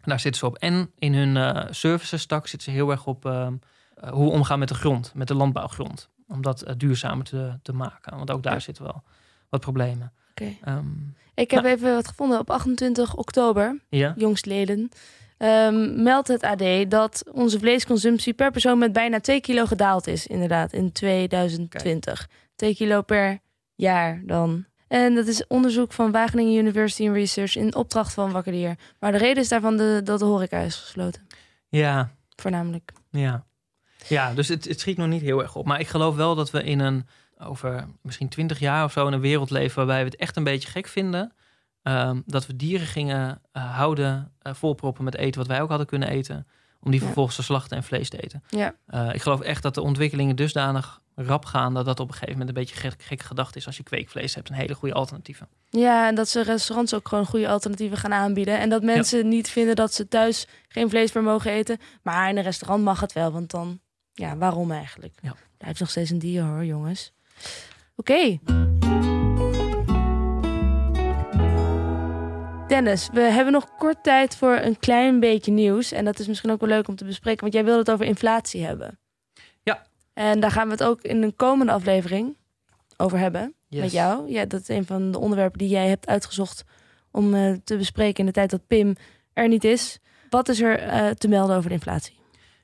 Daar zitten ze op. En in hun uh, services stak zitten ze heel erg op hoe we omgaan met de grond, met de landbouwgrond. Om dat duurzamer te, te maken. Want ook daar ja. zitten wel wat problemen.
Okay. Um, ik heb nou, even wat gevonden op 28 oktober,
ja?
jongstleden. Um, meldt het AD dat onze vleesconsumptie per persoon met bijna 2 kilo gedaald is, inderdaad, in 2020. Kijk. 2 kilo per jaar dan. En dat is onderzoek van Wageningen University and Research in opdracht van Wakkerdier. Maar de reden is daarvan de, dat de horeca is gesloten.
Ja.
Voornamelijk.
Ja. Ja, dus het, het schiet nog niet heel erg op. Maar ik geloof wel dat we in een over misschien twintig jaar of zo in een wereld leven waarbij we het echt een beetje gek vinden. Um, dat we dieren gingen uh, houden, uh, volproppen met eten wat wij ook hadden kunnen eten. Om die vervolgens te slachten en vlees te eten.
Ja.
Uh, ik geloof echt dat de ontwikkelingen dusdanig rap gaan dat dat op een gegeven moment een beetje gek, gek gedacht is als je kweekvlees hebt. Een hele goede alternatieven.
Ja, en dat ze restaurants ook gewoon goede alternatieven gaan aanbieden. En dat mensen ja. niet vinden dat ze thuis geen vlees meer mogen eten. Maar in een restaurant mag het wel, want dan, ja, waarom eigenlijk?
Ja.
Blijft nog steeds een dier hoor, jongens. Oké. Okay. Dennis, we hebben nog kort tijd voor een klein beetje nieuws. En dat is misschien ook wel leuk om te bespreken, want jij wilde het over inflatie hebben.
Ja.
En daar gaan we het ook in een komende aflevering over hebben. met jou. Ja, dat is een van de onderwerpen die jij hebt uitgezocht om eh, te bespreken in de tijd dat Pim er niet is. Wat is er eh, te melden over de inflatie?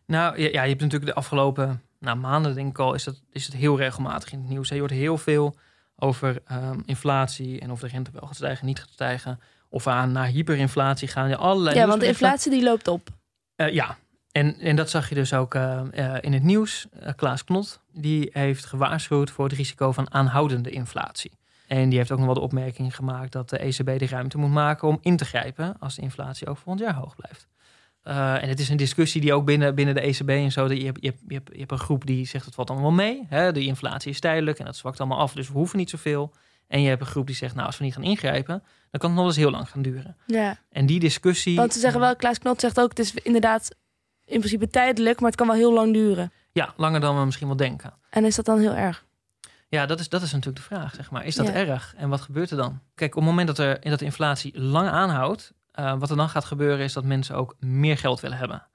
Nou ja, ja, je hebt natuurlijk de afgelopen nou, maanden, denk ik al, is, dat, is het heel regelmatig in het nieuws. Je hoort heel veel over ehm, inflatie en of de rente wel gaat stijgen, niet gaat stijgen. Of aan naar hyperinflatie gaan. Ja, allerlei
ja, want de inflatie die loopt op.
Eh, ja, en, en dat zag je dus ook eh, eh, in het nieuws. Klaas Knot, die heeft gewaarschuwd voor het risico van aanhoudende inflatie. En die heeft ook nog wel de opmerking gemaakt dat de ECB de ruimte moet maken om in te grijpen als de inflatie ook volgend jaar hoog blijft. Eh, en het is een discussie die ook binnen, binnen de ECB en zo. dat Je hebt, je, hebt, je, hebt, je hebt een groep die zegt het valt allemaal mee. Hè? De inflatie is tijdelijk en dat zwakt allemaal af, dus we hoeven niet zoveel. En je hebt een groep die zegt, nou als we niet gaan ingrijpen, dan kan het nog eens heel lang gaan duren.
Ja,
En die discussie.
want ze zeggen wel, Klaas Knot zegt ook, het is inderdaad in principe tijdelijk, maar het kan wel heel lang duren.
Ja, langer dan we misschien wel denken.
En is dat dan heel erg?
Ja, dat is, dat is natuurlijk de vraag, zeg maar. Is dat
Ja.
erg? En wat gebeurt er dan? Kijk, op het moment dat, er, dat de inflatie lang aanhoudt... eh, wat er dan gaat gebeuren is dat mensen ook meer geld willen hebben.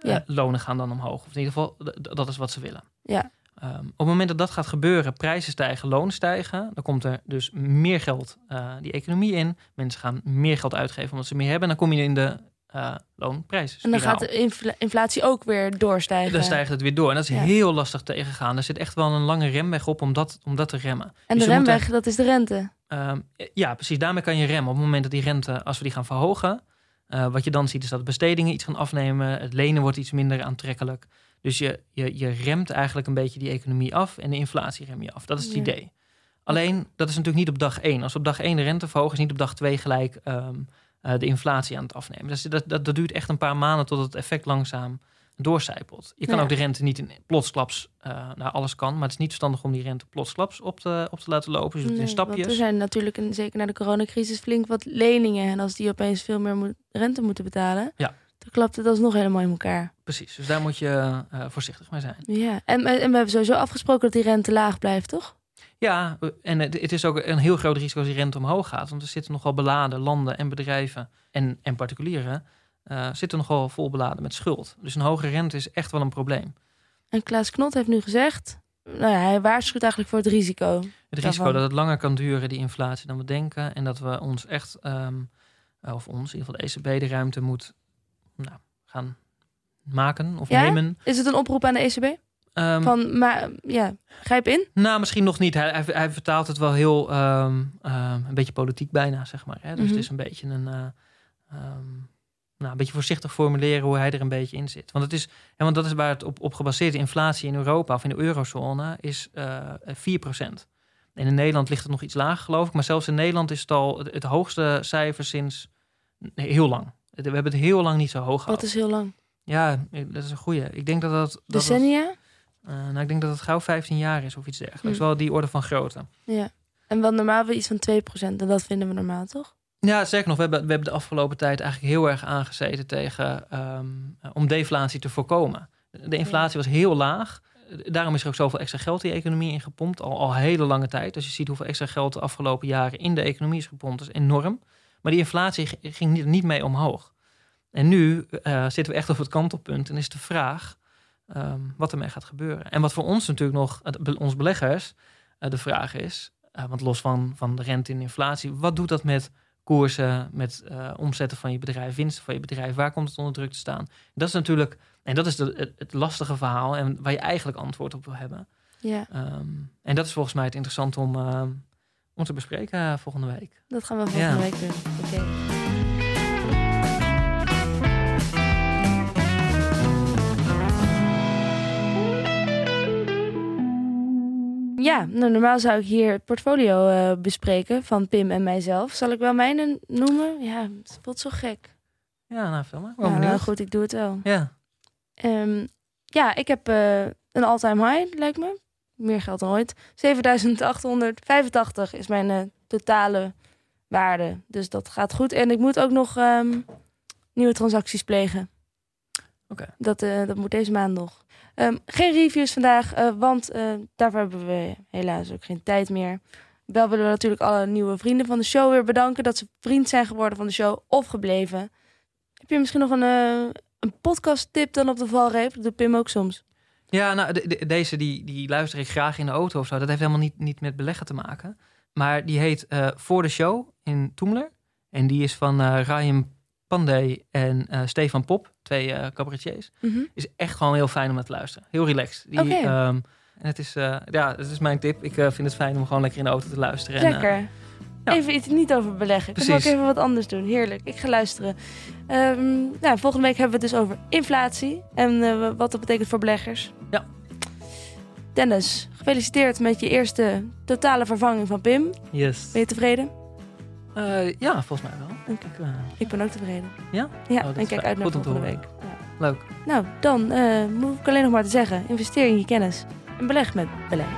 Eh, lonen gaan dan omhoog. Of in ieder geval, dat is wat ze willen.
Ja.
Ehm, op het moment dat dat gaat gebeuren, prijzen stijgen, lonen stijgen... dan komt er dus meer geld eh, die economie in. Mensen gaan meer geld uitgeven omdat ze meer hebben. En dan kom je in de eh loonprijzen.
En dan gaat de infla- inflatie ook weer doorstijgen.
Dan stijgt het weer door. En dat is
Ja.
heel lastig tegengaan. Er zit echt wel een lange remweg op om dat, om dat te remmen.
en
dus
de
moeten-
remweg, dat is de rente.
Ehm, ja, precies. Daarmee kan je remmen. Op het moment dat die rente, als we die gaan verhogen, eh, wat je dan ziet is dat de bestedingen iets gaan afnemen. Het lenen wordt iets minder aantrekkelijk. Dus je, je, je remt eigenlijk een beetje die economie af en de inflatie rem je af. Dat is het
Ja.
idee. Alleen, dat is natuurlijk niet op dag één. Als op dag één de rente verhogen, is niet op dag twee gelijk ehm, eh, de inflatie aan het afnemen. Dus dat, dat, dat duurt echt een paar maanden tot het effect langzaam doorcijpelt. Je kan
Ja.
ook de rente niet in plotsklaps, eh nou alles kan, maar het is niet verstandig om die rente plotsklaps op te, op te laten lopen. Dus in
Nee, want
stapjes.
er zijn natuurlijk, een, zeker na de coronacrisis, flink wat leningen. En als die opeens veel meer moet- rente moeten betalen,
Ja.
dan klapt het alsnog helemaal in elkaar.
Precies, dus daar moet je eh, voorzichtig mee zijn.
Ja, en, en we hebben sowieso afgesproken dat die rente laag blijft, toch?
Ja, en het het is ook een heel groot risico als die rente omhoog gaat. Want er zitten nogal beladen landen en bedrijven en, en particulieren... eh, zitten nogal vol beladen met schuld. Dus een hoge rente is echt wel een probleem.
En Klaas Knot heeft nu gezegd, nou ja, hij waarschuwt eigenlijk voor het risico.
Het risico dat het langer kan duren, die inflatie, dan we denken. En dat we ons echt, ehm, of ons, in ieder geval de ECB, de ruimte moet nou, gaan maken of
Ja?
nemen.
Is het een oproep aan de ECB?
Ehm,
Van, maar ja, grijp in.
Nou, misschien nog niet. Hij, hij, hij vertaalt het wel heel ehm, een beetje politiek bijna, zeg maar. Hè? Dus
Mhm.
het is een beetje een, eh, nou, een beetje voorzichtig formuleren hoe hij er een beetje in zit. Want het is, en want dat is waar het op, op gebaseerd is. Inflatie in Europa of in de eurozone is eh 4%. En in Nederland ligt het nog iets lager, geloof ik. Maar zelfs in Nederland is het al het, het hoogste cijfer sinds nee, heel lang. We hebben het heel lang niet zo hoog gehad.
Wat is heel lang?
Ja, dat is een goeie. Ik denk dat dat... dat dat-
Decennia?
eh, nou, ik denk dat het gauw 15 jaar is of iets dergelijks.
Hm.
Wel die orde van grootte.
Ja. En wel normaal wel iets van 2%. En dat vinden we normaal, toch?
Ja, zeker nog. We hebben, we hebben de afgelopen tijd eigenlijk heel erg aangezeten tegen ehm, eh, om deflatie te voorkomen. De inflatie was heel laag. Daarom is er ook zoveel extra geld in de economie ingepompt. Al, al hele lange tijd. Als je ziet hoeveel extra geld de afgelopen jaren in de economie is gepompt, is enorm. Maar die inflatie ging niet, niet mee omhoog. En nu eh, zitten we echt op het kantelpunt en is de vraag ehm, wat ermee gaat gebeuren. En wat voor ons natuurlijk nog, ons beleggers, eh, de vraag is, want los van, van de rente en inflatie, wat doet dat met koersen, met eh, omzetten van je bedrijf, winsten van je bedrijf, waar komt het onder druk te staan? Dat is natuurlijk, en dat is de, het, het lastige verhaal en waar je eigenlijk antwoord op wil hebben.
Ja,
Ehm, en dat is volgens mij het interessant om, ehm, om te bespreken eh, volgende week.
dat gaan we volgende
Ja.
week doen. Oké. Ja, nou, normaal zou ik hier het portfolio eh, bespreken van Pim en mijzelf. Zal ik wel mijne noemen? Ja, het voelt zo gek.
Ja, nou, veel maar.
Nou, nou, goed, ik doe het wel.
Ja,
Ehm, ja, ik heb eh, een all-time high, lijkt me. Meer geld dan ooit. 7885 is mijn eh, totale waarde. Dus dat gaat goed. En ik moet ook nog ehm, nieuwe transacties plegen.
Oké.
Dat, eh, dat moet deze maand nog. Ehm, geen reviews vandaag, eh, want eh, daarvoor hebben we helaas ook geen tijd meer. Wel willen we natuurlijk alle nieuwe vrienden van de show weer bedanken... dat ze vriend zijn geworden van de show of gebleven. Heb je misschien nog een, eh, een podcast tip dan op de valreep? Dat doet Pim ook soms.
Ja, nou, de- de- deze die, die luister ik graag in de auto of zo. Dat heeft helemaal niet, niet met beleggen te maken. Maar die heet Voor de Show in Toemler. En die is van Ryan Pandey en eh, Stefan Pop, twee eh cabaretiers.
Mhm.
Is echt gewoon heel fijn om naar te luisteren. Heel relaxed. Die, ehm, en het is, eh, ja, het is mijn tip. Ik vind het fijn om gewoon lekker in de auto te luisteren. En,
Lekker.
ja.
Even iets niet over beleggen. Ik ga ook
Precies.
even wat anders doen. Heerlijk. Ik ga luisteren. Nou, volgende week hebben we het dus over inflatie. En wat dat betekent voor beleggers.
Ja.
Dennis, gefeliciteerd met je eerste totale vervanging van Pim.
yes.
Ben je tevreden?
Eh, ja, volgens mij wel.
Oké.
Ik, eh,
Ik ben ook tevreden.
Ja?
Ja,
Oh,
en kijk
fijn.
uit naar volgende week. Ja.
leuk.
Nou, dan eh moet ik alleen nog maar te zeggen. Investeer in je kennis. En beleg met beleid.